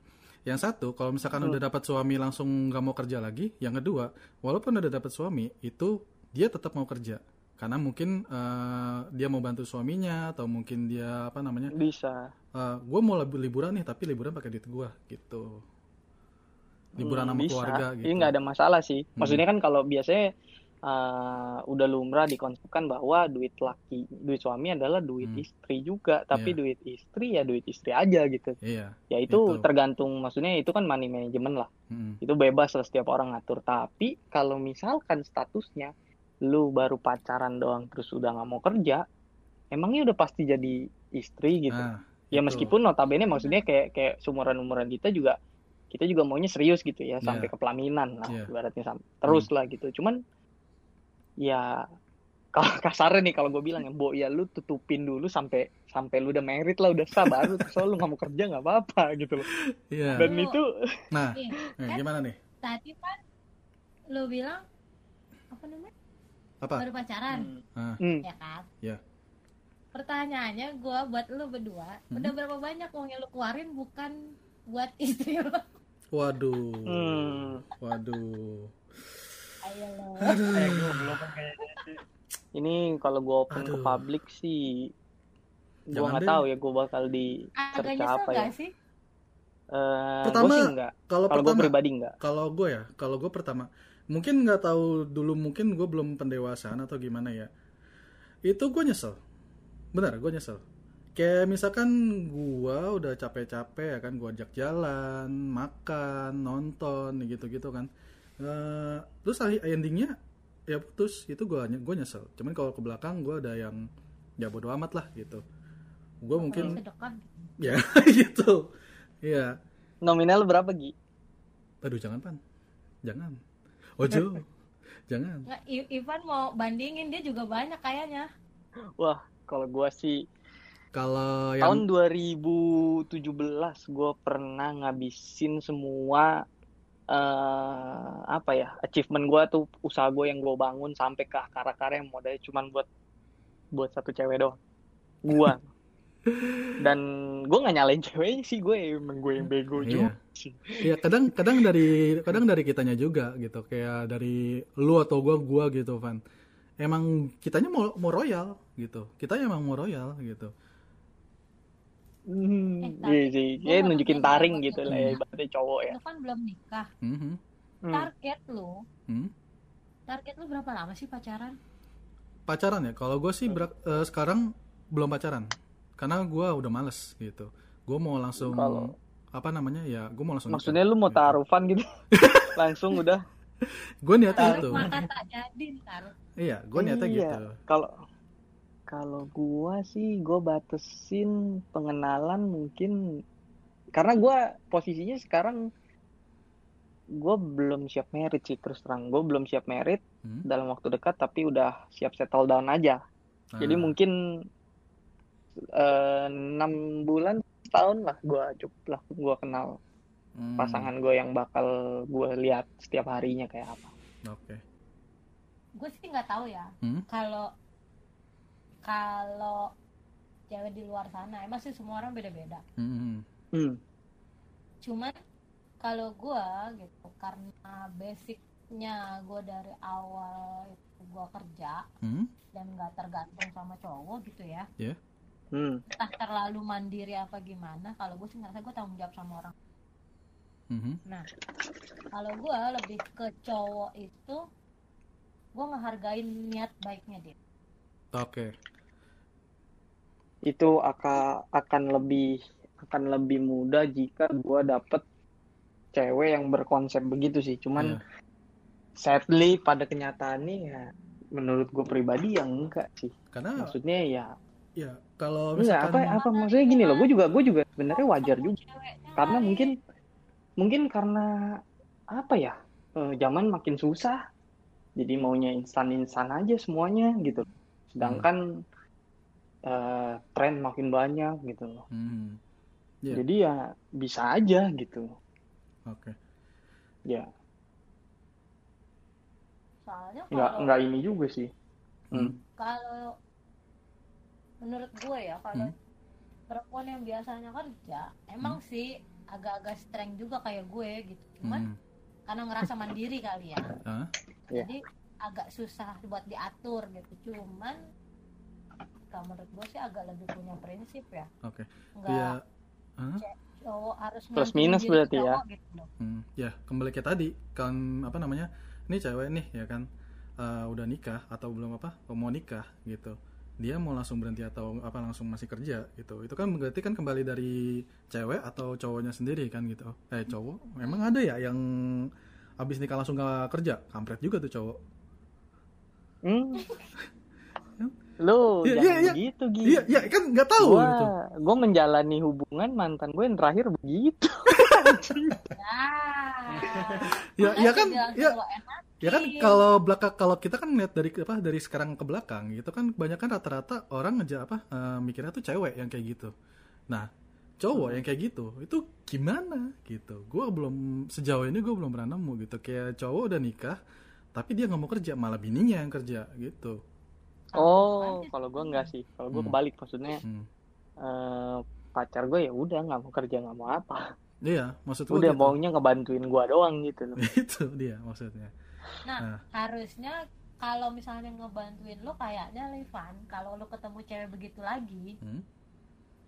Yang satu kalau misalkan Hmm. udah dapat suami langsung nggak mau kerja lagi. Yang kedua, walaupun udah dapat suami itu dia tetap mau kerja karena mungkin eh, dia mau bantu suaminya atau mungkin dia apa namanya bisa gue mau lib- liburan nih tapi liburan pakai duit gue gitu liburan Hmm, sama bisa. keluarga gitu Ini nggak ada masalah sih. Hmm. Maksudnya kan kalau biasanya uh, udah lumrah dikonsepkan bahwa duit laki, duit suami adalah duit Hmm. istri juga, tapi Iya. duit istri ya duit istri aja gitu. iya Ya itu Itu. tergantung, maksudnya itu kan money management lah. Mm. Itu bebas lah setiap orang ngatur. Tapi kalau misalkan statusnya lu baru pacaran doang terus udah nggak mau kerja, emangnya udah pasti jadi istri gitu. nah Ya itu. meskipun notabene maksudnya kayak kayak sumuran-umuran kita juga kita juga maunya serius gitu ya sampai Iya. ke pelaminan lah Iya. ibaratnya terus lah gitu. Cuman ya kalau kasarnya nih kalau gue bilang ya bo ya lu tutupin dulu sampai sampai lu udah merit lah udah sah baru terus lu nggak mau kerja nggak apa-apa gitu loh. iya. Dan Lu- itu nah eh, kan gimana nih? tadi kan lo bilang apa namanya? Apa? Baru pacaran. Ah, hmm, ya kan? Ya. pertanyaannya gue buat lo berdua Hmm. udah berapa banyak uang yang lo keluarin bukan buat istri lo waduh. Hmm, waduh kan kayaknya. ini kalau gue open ke Aduh. publik sih gue nggak tahu ya gue bakal di search nyesel apa ya. sih Eh, Pertama, kalau Kalau gue pertama pribadi enggak. kalau gue ya kalau gue pertama mungkin nggak tahu dulu mungkin gue belum pendewasaan atau gimana ya itu gue nyesel benar gue nyesel kayak misalkan gue udah capek-capek ya kan gue ajak jalan makan nonton gitu-gitu kan Eh, terus akhir- endingnya ya putus itu gue gue nyesel. Cuman kalau ke belakang gue ada yang ya bodo amat lah gitu. Gue mungkin ya gitu. Iya. Nominal berapa Gi? Aduh jangan pan. Jangan. Ojo. Jangan. Nggak I- Ivan mau bandingin dia juga banyak kayaknya. Wah, kalau gua sih Kalau Tahun yang 2017 gue pernah ngabisin semua eh apa ya achievement gue tuh usaha gue yang gue bangun sampai ke akar-akar yang modalnya cuman buat buat satu cewek doang. Gue dan gue nggak nyalain ceweknya sih gue emang gue yang bego Iya. juga. Sih ya kadang kadang dari kadang dari kitanya juga gitu. Kayak dari lu atau gua gua gitu Van. Emang kitanya mau mau royal gitu. Kita emang mau royal gitu Hmm, Eh, iya tapi sih kayak nunjukin taring gitu lah ya. ya ibaratnya cowok ya Lu kan belum nikah. Mhm. Hmm. Target lu, Hmm. target lu berapa lama sih pacaran? pacaran ya kalau gue sih berak- eh, sekarang belum pacaran karena gua udah males gitu gue mau langsung Kalau- apa namanya ya gue mau langsung maksudnya lu mau taruhan gitu langsung udah gue niatnya Taruh itu tak jadi ntar. iya gue niatnya Iya. gitu kalau kalau gua sih gua batesin pengenalan mungkin karena gua posisinya sekarang gua belum siap merit sih terus terang gua belum siap merit Hmm. dalam waktu dekat tapi udah siap settle down aja jadi Ah, mungkin eh, enam bulan tahun lah gua cukup lah gua kenal hmm, pasangan gue yang bakal gue lihat setiap harinya kayak apa oke Gue sih nggak tahu ya. Hmm. Kalau kalau cewek di luar sana, emang sih semua orang beda-beda. Hmm. hmm. Cuman kalau gua gitu, karena basicnya gue dari awal itu gue kerja Hmm. dan nggak tergantung sama cowok gitu ya. Hmm. Entah terlalu mandiri apa gimana. Kalau gue sih ngerasa gue tanggung jawab sama orang Mhm. Nah, kalau gue lebih ke cowok itu, gue ngehargain niat baiknya dia. oke itu akan akan lebih akan lebih mudah jika gue dapet cewek yang berkonsep begitu sih. Cuman Iya. sadly pada kenyataannya ya menurut gue pribadi yang enggak sih. Karena maksudnya ya ya kalau enggak misalkan apa apa maksudnya gini loh gue juga gue juga sebenarnya wajar juga. Karena mungkin mungkin karena apa ya eh, zaman makin susah. Jadi maunya instan-instan aja semuanya gitu. Sedangkan eh, tren makin banyak gitu loh Mhm. Iya. jadi ya bisa aja gitu oke ya soalnya kalau nggak ini juga sih Hmm. Hmm. kalau menurut gue ya kalau Hmm. perempuan yang biasanya kerja emang sih agak-agak strength juga kayak gue gitu cuman karena ngerasa mandiri kali ya Iya. jadi agak susah buat diatur gitu cuman kalau menurut gue sih agak lebih punya prinsip ya oke nggak ya Hah? cowok harus Plus minus berarti ya. gitu. Hmm, ya kembali ke tadi kan apa namanya ini cewek nih ya kan eh, udah nikah atau belum apa mau nikah gitu dia mau langsung berhenti atau apa langsung masih kerja gitu itu kan berarti kan kembali dari cewek atau cowoknya sendiri kan gitu eh cowok memang ada ya yang habis nikah langsung gak kerja kampret juga tuh cowok Hmm. Lu Iya, jangan iya, iya. begitu gitu. iya iya kan nggak tahu Gua, gitu gua menjalani hubungan mantan gue yang terakhir begitu. ya ya kan ya Ya kan kalau belakang kalau kita kan lihat dari apa dari sekarang ke belakang gitu kan kebanyakan rata-rata orang ngeja apa eh, mikirnya tuh cewek yang kayak gitu. Nah cowok yang kayak gitu itu gimana gitu? Gue belum sejauh ini gue belum pernah nemu gitu kayak cowok udah nikah tapi dia nggak mau kerja malah bininya yang kerja gitu. Oh, kalau gua enggak sih. Kalau gua Hmm. kebalik maksudnya Hmm. eh, pacar gue ya udah nggak mau kerja nggak mau apa. Iya maksud gue Udah gitu. maunya ngebantuin gua doang gitu loh. itu dia maksudnya. Nah, Nah. harusnya kalau misalnya ngebantuin lo kayaknya Levan, kalau lo ketemu cewek begitu lagi, Hmm.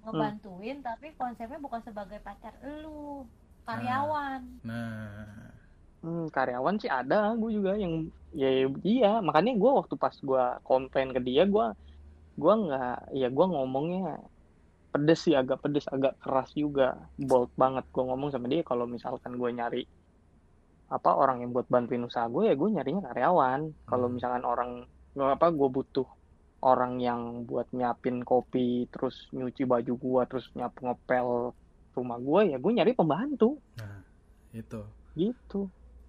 ngebantuin tapi konsepnya bukan sebagai pacar lo, karyawan. Nah Hmm, karyawan sih ada, gue juga yang ya iya. Makanya gue waktu pas gue komplain ke dia gue gue nggak ya gue ngomongnya pedes sih agak pedes agak keras juga. Bold banget gue ngomong sama dia. Kalau misalkan gue nyari apa orang yang buat bantuin usaha gue ya gue nyarinya karyawan. Kalau Hmm. misalkan orang apa gue butuh orang yang buat nyiapin kopi terus nyuci baju gue terus nyapu ngepel rumah gue ya gue nyari pembantu. Nah itu. Gitu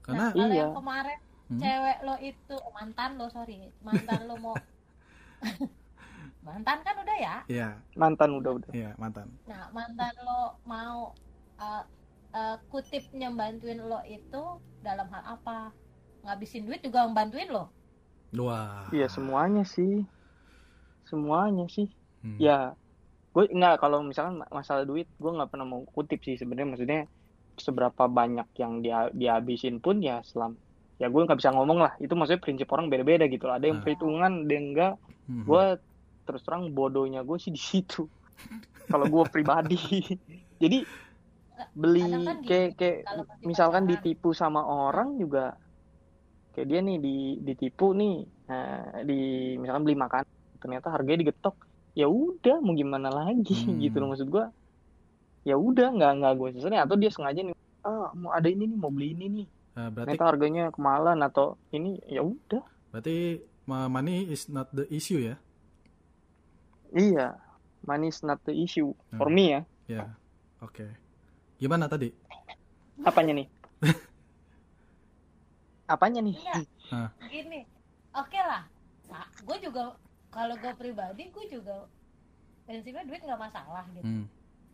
karena nah, kalau iya. yang kemarin Hmm? cewek lo itu mantan lo sorry, mantan lo mau mantan kan udah ya Iya, mantan udah udah iya mantan. nah mantan lo mau uh, uh, kutipnya bantuin lo itu dalam hal apa ngabisin duit juga membantuin lo Wah. Iya semuanya sih semuanya sih Hmm. ya gue nggak kalau misalkan ma- masalah duit gue nggak pernah mau kutip sih sebenarnya maksudnya seberapa banyak yang dia dihabisin pun ya selam. Ya gue nggak bisa ngomong lah. Itu maksudnya prinsip orang beda-beda gitu loh. Ada yang Ah. perhitungan ada yang enggak Mhm. gue terus terang bodohnya gue sih di situ. Kalau gue pribadi. Jadi beli kan kayak kayak misalkan pacaran. ditipu sama orang juga kayak dia nih di ditipu nih. Eh, di misalkan beli makan ternyata harganya digetok. Ya udah mau gimana lagi? Hmm. gitu loh maksud gue ya udah nggak nggak gue sesuai atau dia sengaja nih ah mau ada ini nih mau beli ini nih Eh, berarti ternyata harganya kemahalan atau ini ya udah berarti money is not the issue ya? iya money is not the issue for Hmm. me ya Ya. Oke. Gimana tadi? apanya nih apanya nih Iya. Ah. gini oke lah gue juga kalau gue pribadi gue juga prinsipnya duit nggak masalah gitu Hmm.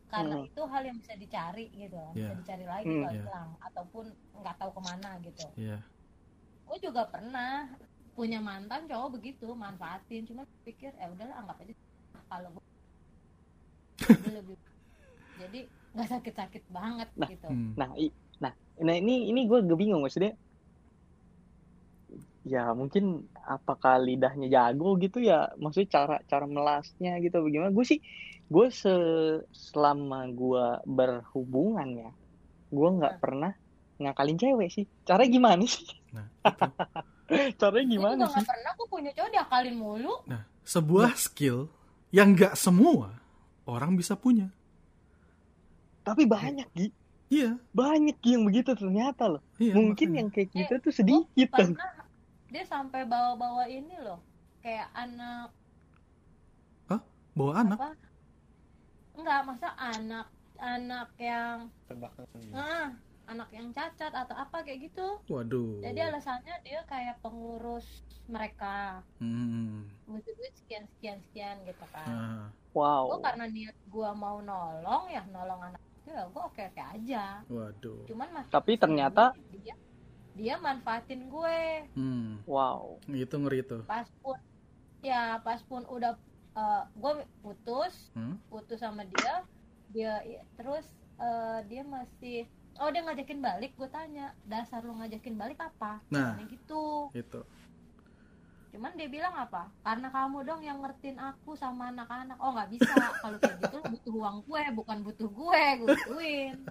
Karena Hmm. itu hal yang bisa dicari gitu bisa Iya. dicari lagi Hmm. kalau Iya. hilang ataupun nggak tahu ke mana gitu Iya. gue juga pernah punya mantan cowok begitu manfaatin cuma pikir eh udahlah anggap aja kalau gue Jadi lebih jadi nggak sakit-sakit banget Nah, gitu Hmm. Nah, i- nah, nah ini ini gue bingung maksudnya. Ya mungkin apakah lidahnya jago gitu ya, maksudnya cara cara melasnya gitu bagaimana? Gue sih, gue se selama gue berhubungan ya, gue nggak pernah ngakalin cewek sih. Caranya gimana sih? Nah, itu. Caranya gue gimana juga sih? nggak pernah gue punya cowok diakalin mulu Nah, sebuah skill yang nggak semua orang bisa punya. Tapi banyak Gi, Iya, banyak yang begitu ternyata loh. iya. Mungkin makanya. yang kayak Eh, kita tuh sedikit kan. pernah dia sampai bawa-bawa ini loh kayak anak bawa anak. apa enggak masa anak anak yang Tebakan. ah anak yang cacat atau apa kayak gitu Waduh. jadi alasannya dia kayak pengurus mereka Hmm. butuh duit sekian sekian sekian gitu kan Nah, Wow. gue karena niat gue mau nolong ya nolong anak itu ya gue oke oke aja waduh. cuman masih Tapi ternyata- dia dia manfaatin gue Hmm. Wow. Itu ngeri itu. pas pun ya pas pun udah gue putus Hmm? putus sama dia. Dia ya, terus eh, dia masih oh dia ngajakin balik gue tanya dasar lu ngajakin balik apa? Nah, Katanya gitu. itu. cuman dia bilang apa? Karena kamu dong yang ngertiin aku sama anak-anak. Oh nggak bisa. Kalau kayak gitu lu butuh uang gue bukan butuh gue gue butuhin.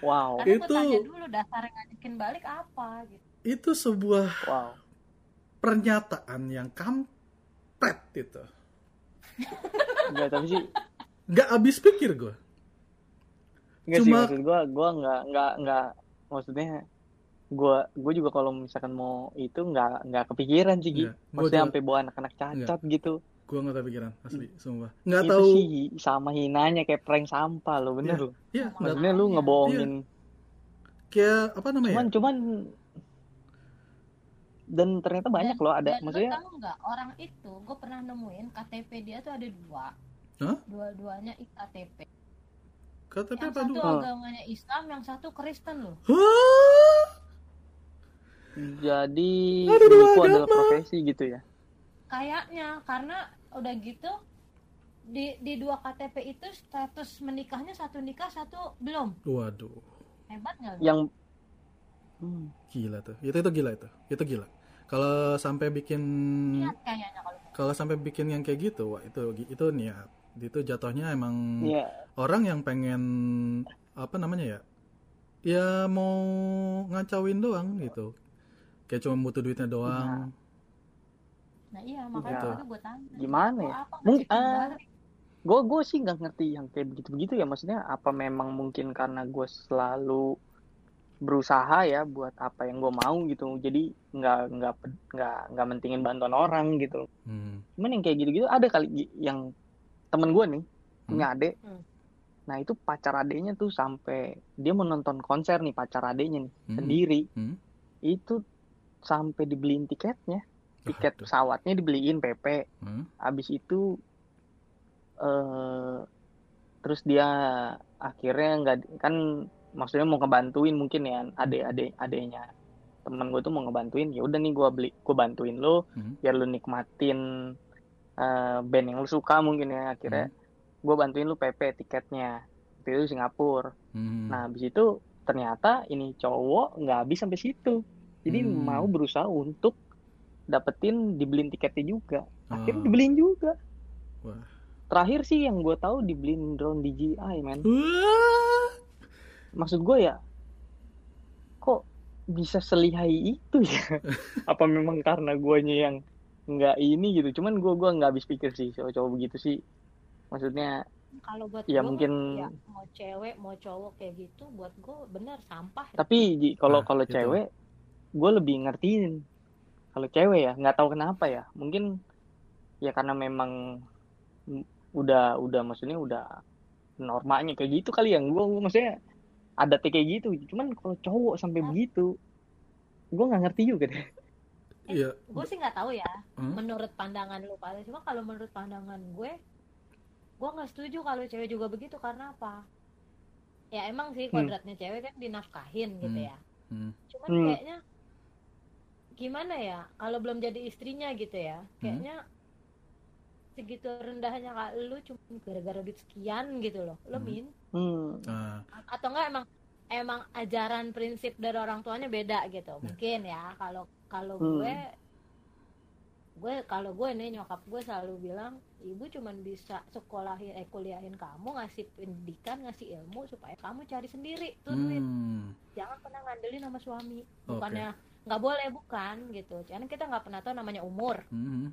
Wow. karena gue Itu- tanya dulu dasar ngajakin balik apa? Gitu. Itu sebuah Wow. pernyataan yang kampret itu. Enggak, tapi sih Nggak habis pikir gue. Enggak sih Cuma- maksud gua gua nggak nggak nggak maksudnya gua gua juga kalau misalkan mau itu nggak nggak kepikiran sih Gi. Iya, gua Maksudnya sampai bawa anak-anak cacat gitu. Gue nggak kepikiran, asli, sumpah. Nggak itu tahu. sih sama hinanya kayak prank sampah lo bener lo. Iya, nggak- Maksudnya lu ngebohongin. kayak apa namanya? Cuman cuman dan ternyata banyak loh ada Dan maksudnya tahu nggak orang itu gue pernah nemuin KTP dia tuh ada dua Hah? dua-duanya KTP KTP yang apa satu? Oh. agamanya Islam yang satu Kristen loh Hah? jadi Ada dua itu adalah agama. profesi gitu ya. kayaknya karena udah gitu di di dua KTP itu status menikahnya satu nikah satu belum Waduh, hebat nggak? Yang hmm, gila tuh. Itu itu gila itu. Itu gila. Kalau sampai bikin niat kayaknya kalau kalau sampai bikin yang kayak gitu, wah itu itu niat. Itu jatuhnya emang ya orang yang pengen apa namanya ya? Ya mau ngacauin doang gitu. Kayak cuma butuh duitnya doang. nah iya makanya Ya. itu gue tanya Gimana ya? apa Mung- ngajakin balik? gue gue sih nggak ngerti yang kayak begitu-begitu ya maksudnya apa memang mungkin karena gue selalu berusaha ya buat apa yang gue mau gitu jadi nggak nggak nggak nggak mentingin bantuan orang gitu Hmm. cuman yang kayak gitu-gitu ada kali yang temen gue nih punya adek Hmm. nah itu pacar adeknya tuh sampai dia mau nonton konser nih pacar adeknya nih Hmm. sendiri Hmm. itu sampai dibeliin tiketnya tiket pesawatnya dibeliin PP Hmm? habis itu eh terus dia akhirnya nggak kan maksudnya mau ngebantuin mungkin ya adek-adek adeknya temen gue tuh mau ngebantuin ya udah nih gue beli gue bantuin lo Hmm? biar lu nikmatin eh, band yang lu suka mungkin ya akhirnya gue bantuin lu PP tiketnya itu Singapura Hmm. nah habis itu ternyata ini cowok nggak habis sampai situ jadi Hmm. mau berusaha untuk dapetin dibeliin tiketnya juga akhirnya Oh. dibeliin juga Wah. terakhir sih yang gue tahu dibeliin drone DJI Wah. Maksud gue ya kok bisa selihai itu ya? Apa memang karena guanya yang nggak ini gitu? Cuman gue gua nggak habis pikir sih cowok-cowok begitu sih. Maksudnya kalau buat Ya, gua mungkin- ya, mau cewek mau cowok kayak gitu buat gue bener sampah tapi Ji, kalau Nah, kalau gitu. cewek gue lebih ngertiin. Kalau cewek ya nggak tahu kenapa ya. Mungkin ya karena memang udah udah maksudnya udah normanya kayak gitu kali ya. Gue maksudnya ada kayak gitu cuman kalau cowok sampai begitu gue nggak ngerti juga deh Iya. gue sih nggak tahu ya Hmm? menurut pandangan lu pada cuma kalau menurut pandangan gue gue nggak setuju kalau cewek juga begitu karena apa ya emang sih Hmm. kodratnya cewek kan dinafkahin gitu Hmm. ya Hmm. cuman Hmm. kayaknya gimana ya kalau belum jadi istrinya gitu ya kayaknya segitu rendahnya kak lu cuma gara-gara duit sekian gitu loh lo Hmm. min hmm. Ah, atau enggak emang emang ajaran prinsip dari orang tuanya beda gitu mungkin ya kalau kalau Hmm. gue gue kalau gue nih nyokap gue selalu bilang ibu cuman bisa sekolahin eh kuliahin kamu ngasih pendidikan ngasih ilmu supaya kamu cari sendiri tuh duit hmm. jangan pernah ngandelin sama suami bukannya nggak boleh bukan gitu karena kita nggak pernah tahu namanya umur Hmm.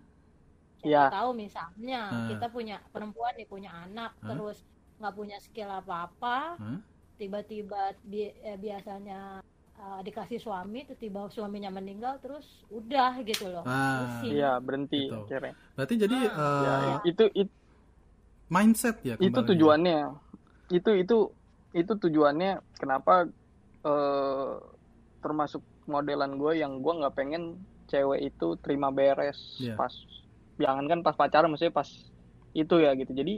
Siapa Ya. tahu misalnya Ah. kita punya perempuan nih punya anak Ah. terus nggak punya skill apa-apa Hah? tiba-tiba bi- eh, biasanya eh, dikasih suami tiba-tiba suaminya meninggal terus udah gitu loh Ah. Iya berhenti Gitu. Berarti jadi Ah. ya, eh, itu itu mindset ya itu kembali. tujuannya itu itu itu tujuannya kenapa eh, termasuk modelan gue yang gue nggak pengen cewek itu terima beres Iya. pas jangan kan pas pacaran maksudnya pas itu ya gitu jadi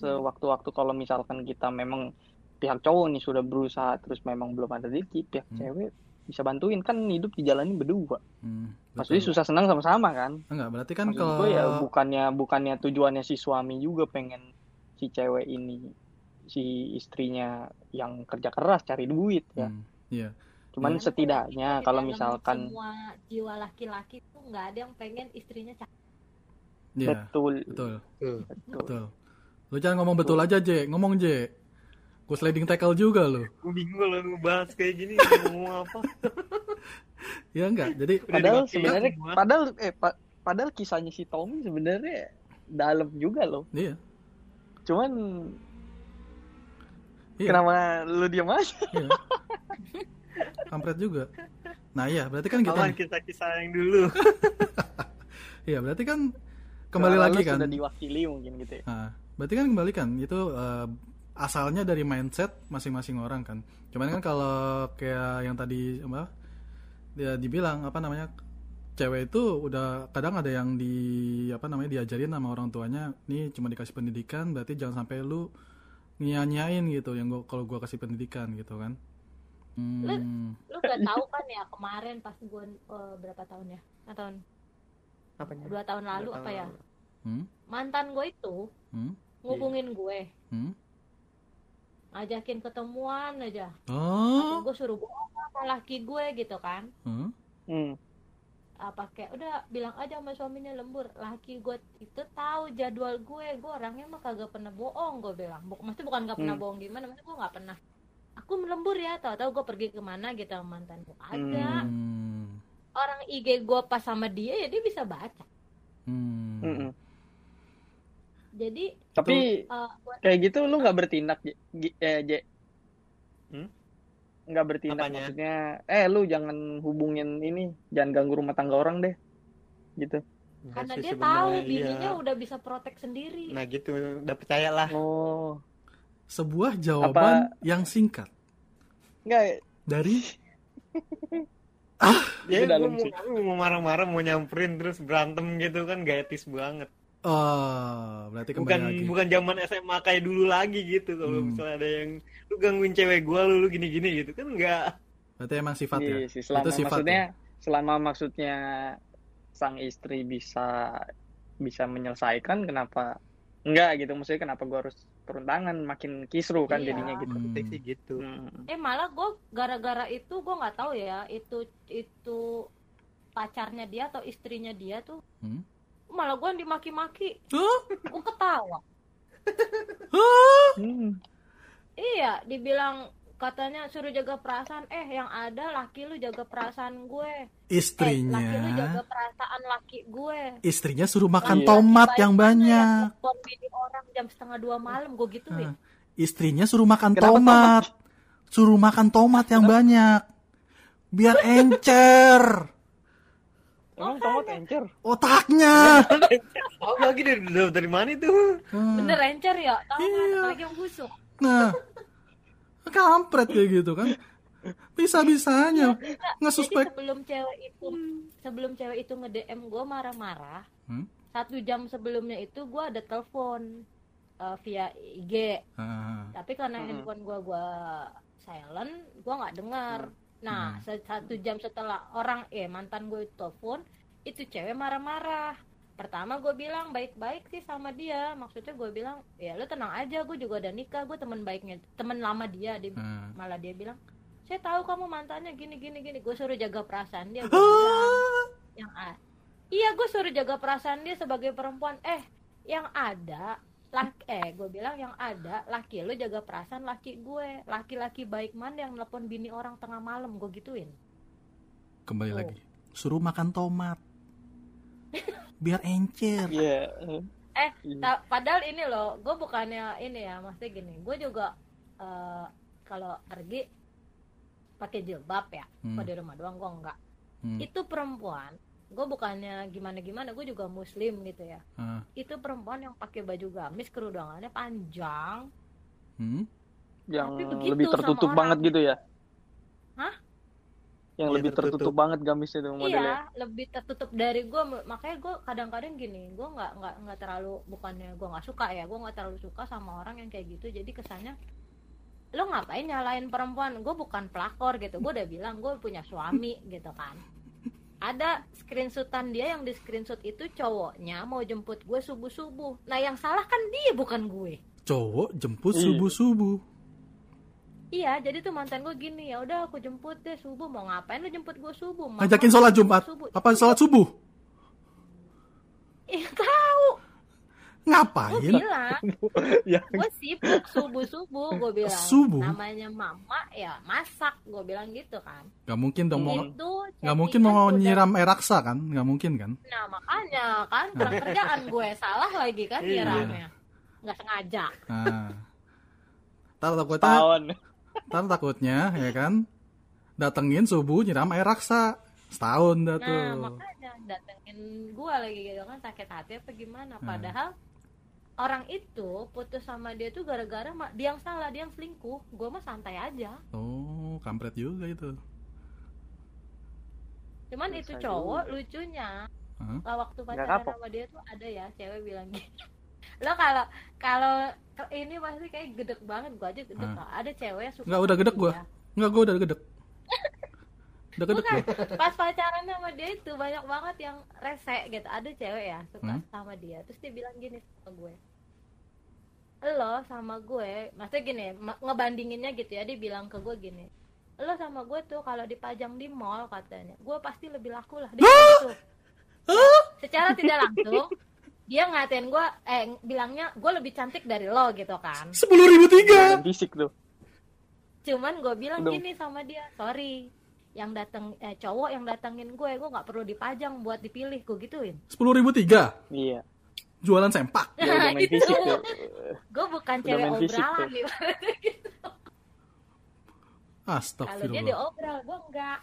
sewaktu-waktu kalau misalkan kita memang pihak cowok nih sudah berusaha terus memang belum ada rezeki pihak Hmm. cewek bisa bantuin kan hidup dijalani berdua Hmm, maksudnya susah senang sama-sama kan Enggak, berarti kan Maksud kalau gue ya bukannya bukannya tujuannya si suami juga pengen si cewek ini si istrinya yang kerja keras cari duit ya. Hmm, iya. Cuman Karena setidaknya kalau dalam misalkan semua jiwa laki-laki tuh nggak ada yang pengen istrinya cakep Iya, betul betul. betul. Betul. Lu jangan ngomong betul aja, J. Ngomong, J. Gue sliding tackle juga lu. Gue bingung kalau ngebahas kayak gini ngomong apa. Ya enggak. Jadi Udah Padahal sebenarnya padahal eh pa- padahal kisahnya si Tommy sebenarnya dalam juga loh. iya. Cuman Iya. kenapa lu diam aja? Iya. Kampret juga. Nah, iya, berarti kan kita Aman kisah-kisah yang dulu. Iya, berarti kan kembali lagi lu kan. Sudah diwakili mungkin gitu ya. Nah, berarti kan kembali kan itu eh, asalnya dari mindset masing-masing orang kan. Cuman kan kalau kayak yang tadi apa dia dibilang apa namanya cewek itu udah kadang ada yang di apa namanya diajarin sama orang tuanya nih cuma dikasih pendidikan berarti jangan sampai lu nyanyain gitu yang gua kalau gua kasih pendidikan gitu kan. Hmm, lu gak tahu kan ya kemarin pas gue berapa tahun ya Nah, tahun Apanya? dua tahun lalu apa ya? hmm, mantan gue itu hmm, ngubungin gue. Hmm. ngajakin ketemuan aja. Oh, gue suruh bohong sama laki gue gitu kan. Hmm, Hmm. apa kayak udah bilang aja sama suaminya lembur laki gue itu tahu jadwal gue. Gue orangnya mah kagak pernah bohong gue bilang. Maksudnya bukan gak pernah Hmm. bohong gimana maksudnya gue gak pernah. Aku melembur ya tau tau gue pergi ke mana gitu sama mantan gue ada. Hmm, orang IG gue pas sama dia ya dia bisa baca hmm. Mm-mm. jadi Tapi buat kayak gitu lu nggak bertindak J? Eh, J? Hmm? nggak bertindak Apanya? maksudnya eh lu jangan hubungin ini jangan ganggu rumah tangga orang deh gitu karena Nah, dia tahu iya. bininya udah bisa protek sendiri Nah gitu, udah percaya lah. oh Sebuah jawaban yang singkat enggak dari Ya, Itu dalam gue sih. mau, mau marah-marah, mau nyamperin terus berantem gitu kan gak etis banget. Oh, berarti kembali Bukan lagi. bukan zaman SMA kayak dulu lagi gitu. Kalau Hmm. misalnya ada yang lu gangguin cewek gua, lu, lu gini-gini gitu kan enggak. Berarti emang sifat ya. Iya sih, selama Itu sifat maksudnya ya? selama maksudnya sang istri bisa bisa menyelesaikan kenapa enggak gitu maksudnya kenapa gua harus turun tangan makin kisru kan Iya. jadinya gitu. Hmm. Sih gitu. Hmm. eh malah gue gara-gara itu gue nggak tahu ya itu itu pacarnya dia atau istrinya dia tuh Hmm? malah gue dimaki-maki Hah? gue ketawa Hah? Hmm. iya dibilang katanya suruh jaga perasaan eh yang ada laki lu jaga perasaan gue eh laki lu Istrinya, jaga perasaan laki gue istrinya suruh makan Iya. tomat yang banyak. bini orang jam setengah dua malam gue gituin Hah. Istrinya suruh makan Kenapa tomat. Suruh makan tomat yang banyak. Biar encer Emang tomat encer? otaknya. Oh, lagi dari, dari, dari mana itu? Hah. bener encer ya tahu Iya. apalagi yang busuk Nah, kampret kayak gitu kan. Bisa-bisanya jadi ngesuspek. sebelum cewek itu sebelum cewek itu nge DM gue marah-marah Hmm? satu jam sebelumnya itu gue ada telepon eh, via IG Ah, tapi karena Mm-mm. handphone gue gua silent gue nggak dengar nah Hmm. satu jam setelah orang eh mantan gue telepon itu cewek marah-marah pertama gue bilang baik-baik sih sama dia maksudnya gue bilang ya lu tenang aja gue juga udah nikah gue teman baiknya teman lama dia dia ah. malah dia bilang saya tahu kamu mantannya gini gini gini gue suruh jaga perasaan dia gue bilang yang a iya gue suruh jaga perasaan dia sebagai perempuan eh yang ada laki eh gue bilang yang ada laki lu jaga perasaan laki gue laki-laki baik mana yang nelpon bini orang tengah malam gue gituin Kembali Oh. lagi. Suruh makan tomat. Biar encer. Iya. eh ta- padahal ini loh gue bukannya ini ya maksudnya gini gue juga eh, kalau pergi pakai jilbab ya Hmm. kalau di rumah doang gue enggak Hmm. itu perempuan gue bukannya gimana gimana gue juga muslim gitu ya Ah. itu perempuan yang pakai baju gamis kerudangannya panjang Hmm? Yang lebih tertutup orang. banget gitu ya? Hah? Yang Iya, lebih tertutup. tertutup. banget gamisnya tuh modelnya. iya lebih tertutup dari gue makanya gue kadang-kadang gini gue nggak nggak nggak terlalu bukannya gue nggak suka ya gue nggak terlalu suka sama orang yang kayak gitu jadi kesannya lo ngapain nyalain perempuan gue bukan pelakor gitu gue udah bilang gue punya suami gitu kan ada screenshotan dia yang di screenshot itu cowoknya mau jemput gue subuh subuh nah yang salah kan dia bukan gue Cowok jemput Iya. subuh-subuh. Iya, jadi tuh mantan gue gini, ya udah aku jemput deh subuh. Mau ngapain lu jemput gue subuh? Mama Ngajakin sholat Jumat. subuh. Apa sholat subuh? Ih, tahu. Gue Ngapain? bilang, Ya. gue sibuk subuh subuh. Gue bilang, Subuh? namanya mama ya masak. Gue bilang gitu kan. Gak mungkin dong mau Itu nggak mungkin mau udah- nyiram air raksa kan? Nggak mungkin kan? Nah makanya kan kurang kerjaan gue salah lagi kan Iya. nyiramnya. Nggak sengaja. Nah. Ntar takutnya, Tahun. Ntar takutnya ya kan datengin subuh nyiram air raksa setahun dah Nah tuh. makanya datengin gue lagi gitu kan sakit hati apa gimana. Hmm. Padahal orang itu putus sama dia tuh gara-gara dia yang salah dia yang selingkuh. Gue mah santai aja. Oh, kampret juga itu. Cuman Bisa itu juga. cowok lucunya Hah? kalau waktu pacaran sama dia tuh ada ya cewek bilang gitu. Lo kalau kalau ini pasti kayak gedek banget gue aja gedek. Tau. Ada cewek yang suka. Nggak, udah gedek gua. dia. Enggak, gue udah gedek. Udah gedek Bukan, gua. pas pacaran sama dia itu banyak banget yang rese gitu. Ada cewek ya suka Hmm? sama dia. Terus dia bilang gini sama gue. Lo sama gue, maksudnya gini, ngebandinginnya gitu ya, dia bilang ke gue gini. Lo sama gue tuh kalau dipajang di mall katanya, gue pasti lebih laku lah. Dia gitu. Secara tidak langsung, dia ngatain gue, eh bilangnya gue lebih cantik dari lo gitu kan. Sepuluh ribu tiga. Dan fisik tuh. Cuman gue bilang Udah. gini sama dia, sorry, yang datang eh, cowok yang datangin gue, gue nggak perlu dipajang buat dipilih, gue gituin. Sepuluh ribu tiga. Iya. Jualan sempak. Ya Itu. Gue bukan Udah cewek obralan tuh. nih. Kalau dia Astagfirullah. diobral, gue enggak.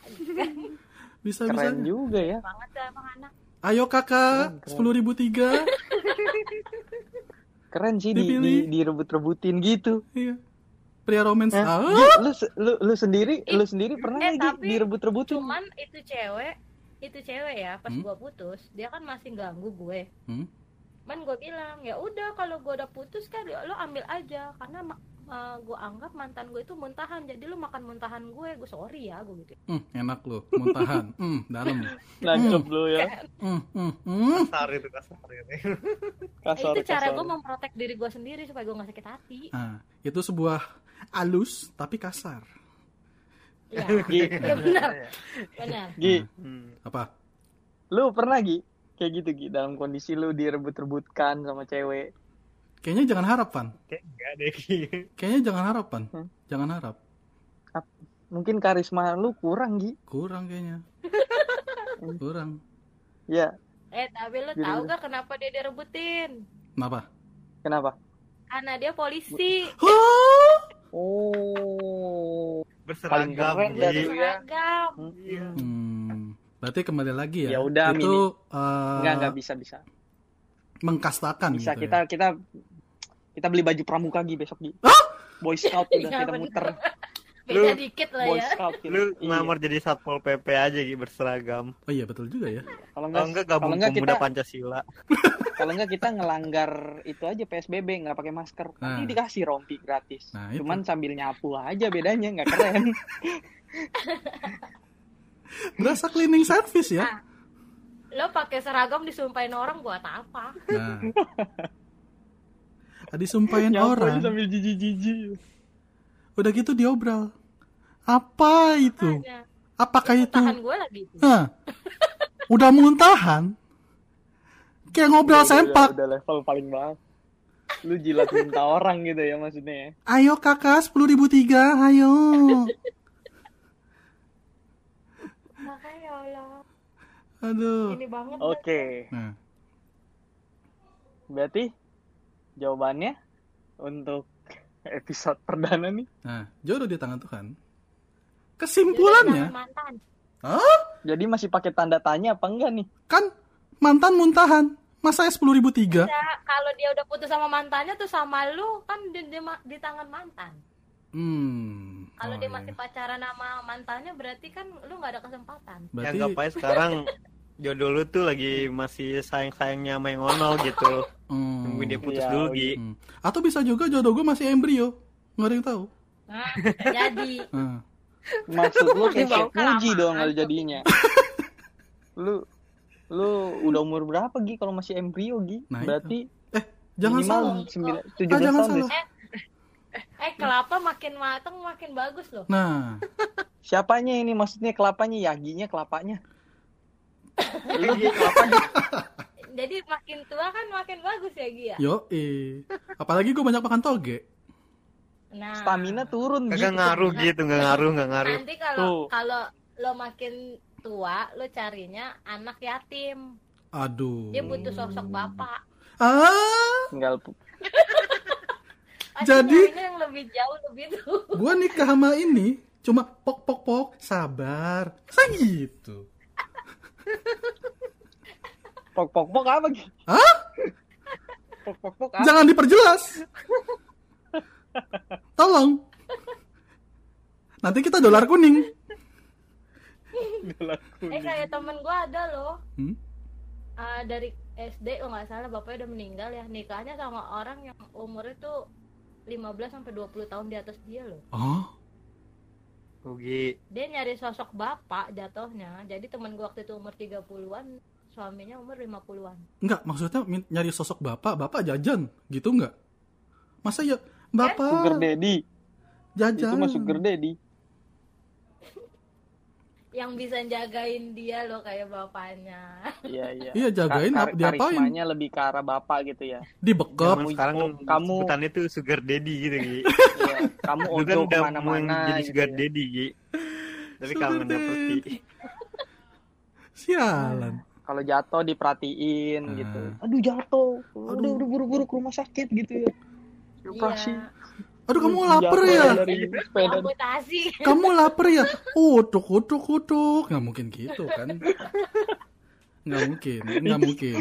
Bisa Keren bisa. juga ya. Banget emang anak. Ayo kakak, sepuluh ribu tiga. Keren sih di, Dipilih. di, direbut-rebutin gitu. Iya. pria romance. Hah? Ah, lu, lu lu sendiri Ih, lu sendiri pernah eh, nggak Gi, tapi direbut-rebutin? cuman itu cewek itu cewek ya pas Hmm? gua putus dia kan masih ganggu gue Hmm? man gue bilang ya udah kalau gue udah putus kan ya lo ambil aja karena ma- eh, gue anggap mantan gue itu muntahan jadi lo makan muntahan gue gue sorry ya gue gitu hmm, enak lu, muntahan. Hmm, dalam. Nangkep lu ya. Hmm, hmm, hmm. kasar itu kasar itu Eh, Kasar, itu cara gue memprotek diri gue sendiri supaya gue gak sakit hati Nah, itu sebuah alus tapi kasar. ya, Gi, ya benar benar Gi, Hmm. Apa? lu pernah Gi? Kayak gitu Gi, dalam kondisi lu direbut-rebutkan sama cewek. Kayaknya jangan harap, Pan. kayak deh. Kayaknya jangan harap, Pan. Hmm. Jangan harap. Mungkin karisma lu kurang Gi. Kurang kayaknya. Kurang. Ya, eh tapi Gini, tahu gak kenapa dia direbutin Kenapa? kenapa? karena dia polisi Oh, berseragam keren Ki. dari- Iya. seragam Iya. Hmm, berarti kembali lagi ya. Ya udah, itu eh, enggak enggak bisa bisa. Mengkastakan Bisa gitu kita ya. kita kita beli baju pramuka Gi besok Gi. Boy Scout udah Iya, kita bener. muter. beda Lu- dikit lah Boy ya Scout gitu. lu Iya. jadi satpol pp aja Ki berseragam Oh iya betul juga ya. Kalau enggak enggak kalau gabung enggak pemuda kita pancasila kalau enggak kita ngelanggar itu aja PSBB nggak pakai masker. Nanti Nah. dikasih rompi gratis. Nah, itu. Cuman sambil nyapu aja bedanya nggak keren. Berasa cleaning service ya. Lo pakai seragam disumpahin orang buat apa Nah. Disumpahin orang. sambil jijik-jijik. Udah gitu diobral. Apa itu? Makanya, Apakah itu? tahan gue lagi itu Hah. Udah muntahan? Kayak ngobrol Udah- sempak. Udah, level paling bawah. Lu jilat minta orang gitu ya maksudnya ya. Ayo kakak, 10.003, ayo. makanya ya Allah Aduh. ini banget Oke, Nah, berarti jawabannya untuk episode perdana nih. nah, jodoh di tangan Tuhan. Kesimpulannya, mantan Jadi masih pakai tanda tanya apa enggak nih? kan mantan muntahan. Masa ya 10.003? Ya, kalau dia udah putus sama mantannya tuh sama lu kan di, di, di tangan mantan Hmm. Kalau oh dia iya. masih pacaran sama mantannya berarti kan lu nggak ada kesempatan yang Berarti anggap aja sekarang jodoh lu tuh lagi masih sayang-sayangnya sama yang onol gitu hmm. dia putus Iya, dulu iya. Gi Hmm. Atau bisa juga jodoh gue masih embrio. Nggak ada yang tahu. nah, jadi Nah. Maksud lu kayak kelamaan dong tuh. jadinya. lu lu udah umur berapa Gi kalau masih embrio Gi? Nah, Berarti Eh, jangan minimal salah. 9 17 Ah, jangan tahun salah. eh kelapa makin mateng makin bagus loh. Nah, Siapanya ini? Maksudnya kelapanya? Yaginya kelapanya. lu kelapanya. jadi makin tua kan makin bagus ya Gia yo Apalagi gue banyak makan toge. nah. Stamina turun kagak gitu. ngaruh gitu nggak ngaruh nggak ngaruh. Nanti kalau kalau lo makin tua lo carinya anak yatim. Aduh. dia butuh sosok bapak. Ah, Tinggal Jadi- yang lebih jauh lebih tuh gue nikah sama ini cuma pok pok pok sabar. Masa gitu? pok pok pok apa Gi? Hah? Pok pok pok apa? Jangan diperjelas. Tolong. Nanti kita dolar kuning. eh kayak temen gua ada loh Hmm? Ah, dari SD oh nggak salah bapaknya udah meninggal ya nikahnya sama orang yang umurnya tuh 15 sampai 20 tahun di atas dia loh Oh, Ugi dia nyari sosok bapak jatuhnya jadi temen gua waktu itu umur 30-an suaminya umur 50-an enggak maksudnya nyari sosok bapak, bapak jajan, gitu enggak? Masa ya bapak Sugar daddy. Itu jajan? mah sugar daddy. Yang bisa jagain dia loh kayak bapaknya Iya iya. Iya jagain, ap- diapain? karismanya lebih ke arah bapak gitu ya. Dibekep. Zaman sekarang kamu- sebutannya tuh sugar daddy gitu Gi Iya, kamu kan udah mau ke mana-mana jadi gitu sugar ya. daddy Gi tapi Sugar kangen daddy. seperti Sialan. Kalau jatuh diperhatiin Ah. gitu. Aduh jatuh. Udah Aduh. udah buru-buru ke rumah sakit gitu ya. Operasi. iya Aduh kamu lapar ya? Dari sepeda. amputasi Kamu lapar ya? Utuk, utuk, utuk. Nggak mungkin gitu kan? Nggak mungkin, nggak mungkin.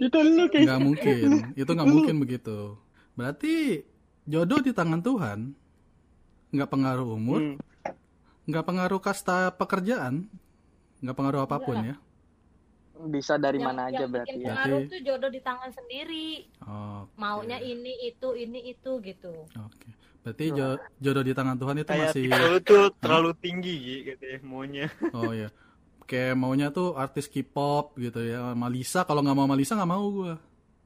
Itu lu Nggak mungkin. Itu nggak mungkin begitu. Berarti jodoh di tangan Tuhan. nggak pengaruh umur, Hmm. nggak pengaruh kasta pekerjaan, nggak pengaruh apa pun ya. Bisa dari yang, mana aja yang berarti ya. pengaruh tuh jodoh di tangan sendiri maunya ini itu ini itu gitu Oke. Berarti jo- jodoh di tangan Tuhan itu Kayak masih tipe lu tuh terlalu tinggi Gi, katanya maunya. oh ya. Kayak maunya tuh artis K-pop gitu ya. Malisa kalau nggak mau Malisa nggak mau gua.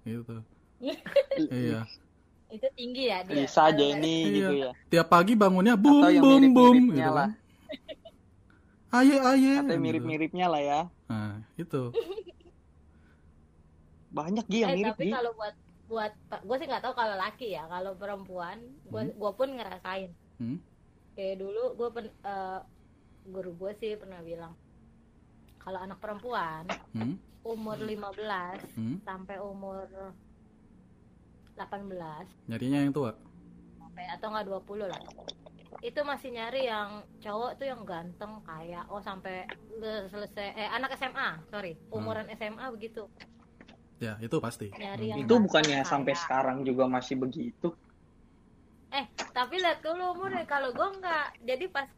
Gitu. iya. itu tinggi ya dia Bisa aja ini Iya. gitu ya. Tiap pagi bangunnya boom Atau yang boom boom gitu lah. kan. Aye aye. Atau gitu. mirip-miripnya lah ya. Nah, itu. Banyak Gi yang eh, mirip tapi Gi. kalau buat buat gue sih nggak tahu kalau laki ya kalau perempuan gue Hmm. gue pun ngerasain Hmm. kayak dulu gue pen, eh, guru gue sih pernah bilang kalau anak perempuan Hmm. umur 15 Hmm. sampai umur 18 Nyarinya yang tua. sampai atau enggak 20 lah itu masih nyari yang cowok tuh yang ganteng kayak oh sampai le- selesai eh anak SMA sorry umuran SMA begitu Ya, itu pasti. yang Itu bukannya sampai sekarang juga masih begitu. eh tapi lihat dulu umurnya kalau gue enggak jadi pas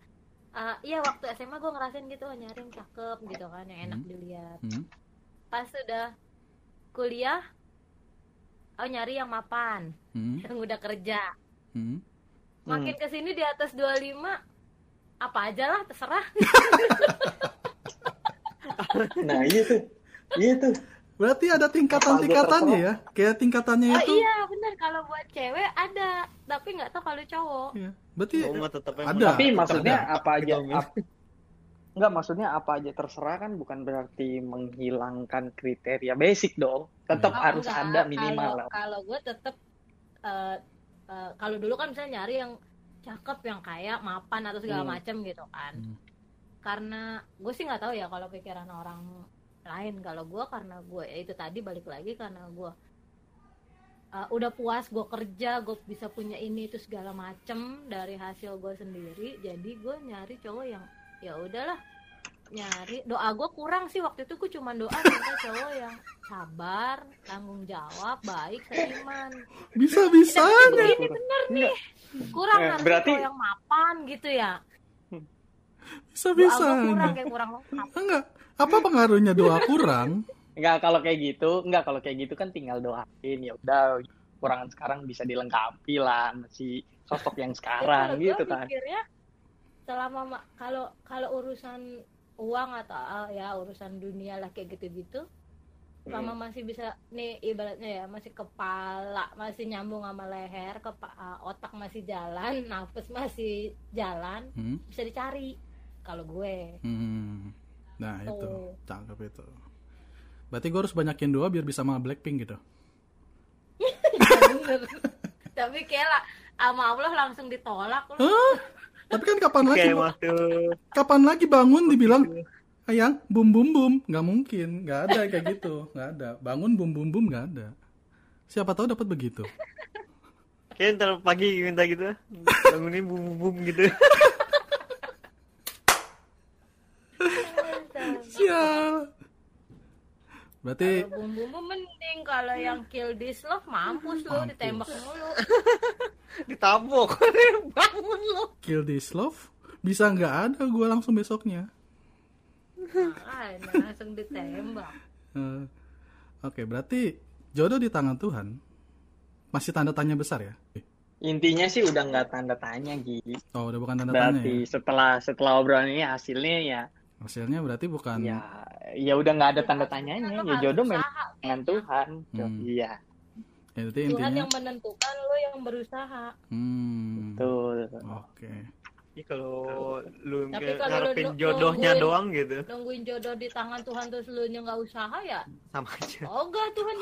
eh, iya waktu SMA gue ngerasain gitu oh, nyari yang cakep gitu kan yang enak Hmm. dilihat Hmm. pas sudah kuliah oh nyari yang mapan Hmm. yang udah kerja Hmm. makin ke sini di atas 25 apa aja lah terserah Nah, iya tuh. Iya tuh. Berarti ada tingkatan-tingkatannya ya. Kayak tingkatannya oh itu. iya bener kalau buat cewek ada tapi nggak tahu kalau cowok Iya. Berarti tetap yang Ada. Tapi maksudnya apa aja ap- Enggak, maksudnya apa aja terserah kan bukan berarti menghilangkan kriteria basic dong. Tetap. Oh, harus enggak. ada minimal kalau kalau gue tetap eh, eh, kalau dulu kan misalnya nyari yang cakep yang kayak mapan atau segala Hmm. macem gitu kan Hmm. karena gue sih nggak tahu ya kalau pikiran orang lain. Kalau gue karena gue ya itu tadi balik lagi karena gue uh, udah puas gue kerja gue bisa punya ini itu segala macem dari hasil gue sendiri. Jadi gue nyari cowok yang ya udahlah nyari doa gue kurang sih. Waktu itu gue cuma doa minta cowok yang sabar tanggung jawab baik seiman. Bisa-bisanya. ini bener nih kurang Eh, harus berarti- cowok yang mapan gitu ya. Doa gue Bisa-bisanya. kurang kayak kurang lengkap. Enggak. Apa pengaruhnya doa kurang? Enggak kalau kayak gitu, enggak kalau kayak gitu kan tinggal doain ya udah kurangan sekarang bisa dilengkapi lah masih sosok yang Ya, sekarang gitu kan. mikirnya selama ma- kalau kalau urusan uang atau ah, ya urusan dunia lah kayak gitu-gitu selama Hmm. masih bisa nih ibaratnya ya masih kepala masih nyambung sama leher kepa- ah, otak masih jalan nafas masih jalan Hmm. bisa dicari kalau gue Hmm. Nah, itu. Tuh. Cakep itu. Berarti gue harus banyakin doa biar bisa sama Blackpink gitu. Bener. tapi kayak lah sama Allah langsung ditolak loh. Hah? Tapi kan kapan lagi Kayak waktu kapan lagi bangun dibilang ayang bum bum bum nggak mungkin nggak ada kayak gitu nggak ada bangun bum bum bum nggak ada siapa tahu dapat begitu kayak ntar pagi minta gitu bangunin bum bum bum gitu. berarti Kalau bumbu mending kalau yang kill this love mampus lo Mampus. ditembak mulu Ditabok. Bangun lo. kill this love bisa nggak ada gue langsung besoknya Makanya langsung ditembak. Eh, oke berarti jodoh di tangan Tuhan masih tanda tanya besar ya Intinya sih udah nggak tanda tanya gitu. oh udah bukan tanda tanya Berarti ya setelah setelah obrolan ini hasilnya ya hasilnya berarti bukan ya ya udah nggak ada tanda tanyanya. Ya jodoh memang dengan. Tuhan. Hmm. Iya, ya, berarti Tuhan intinya yang menentukan lo yang berusaha. hmm, betul. oke Ya kalau lu Tapi kalau lu ngarepin jodohnya nungguin- doang gitu Nungguin jodoh di tangan Tuhan terus lu nya nggak usaha ya? sama aja. Oh enggak Tuhan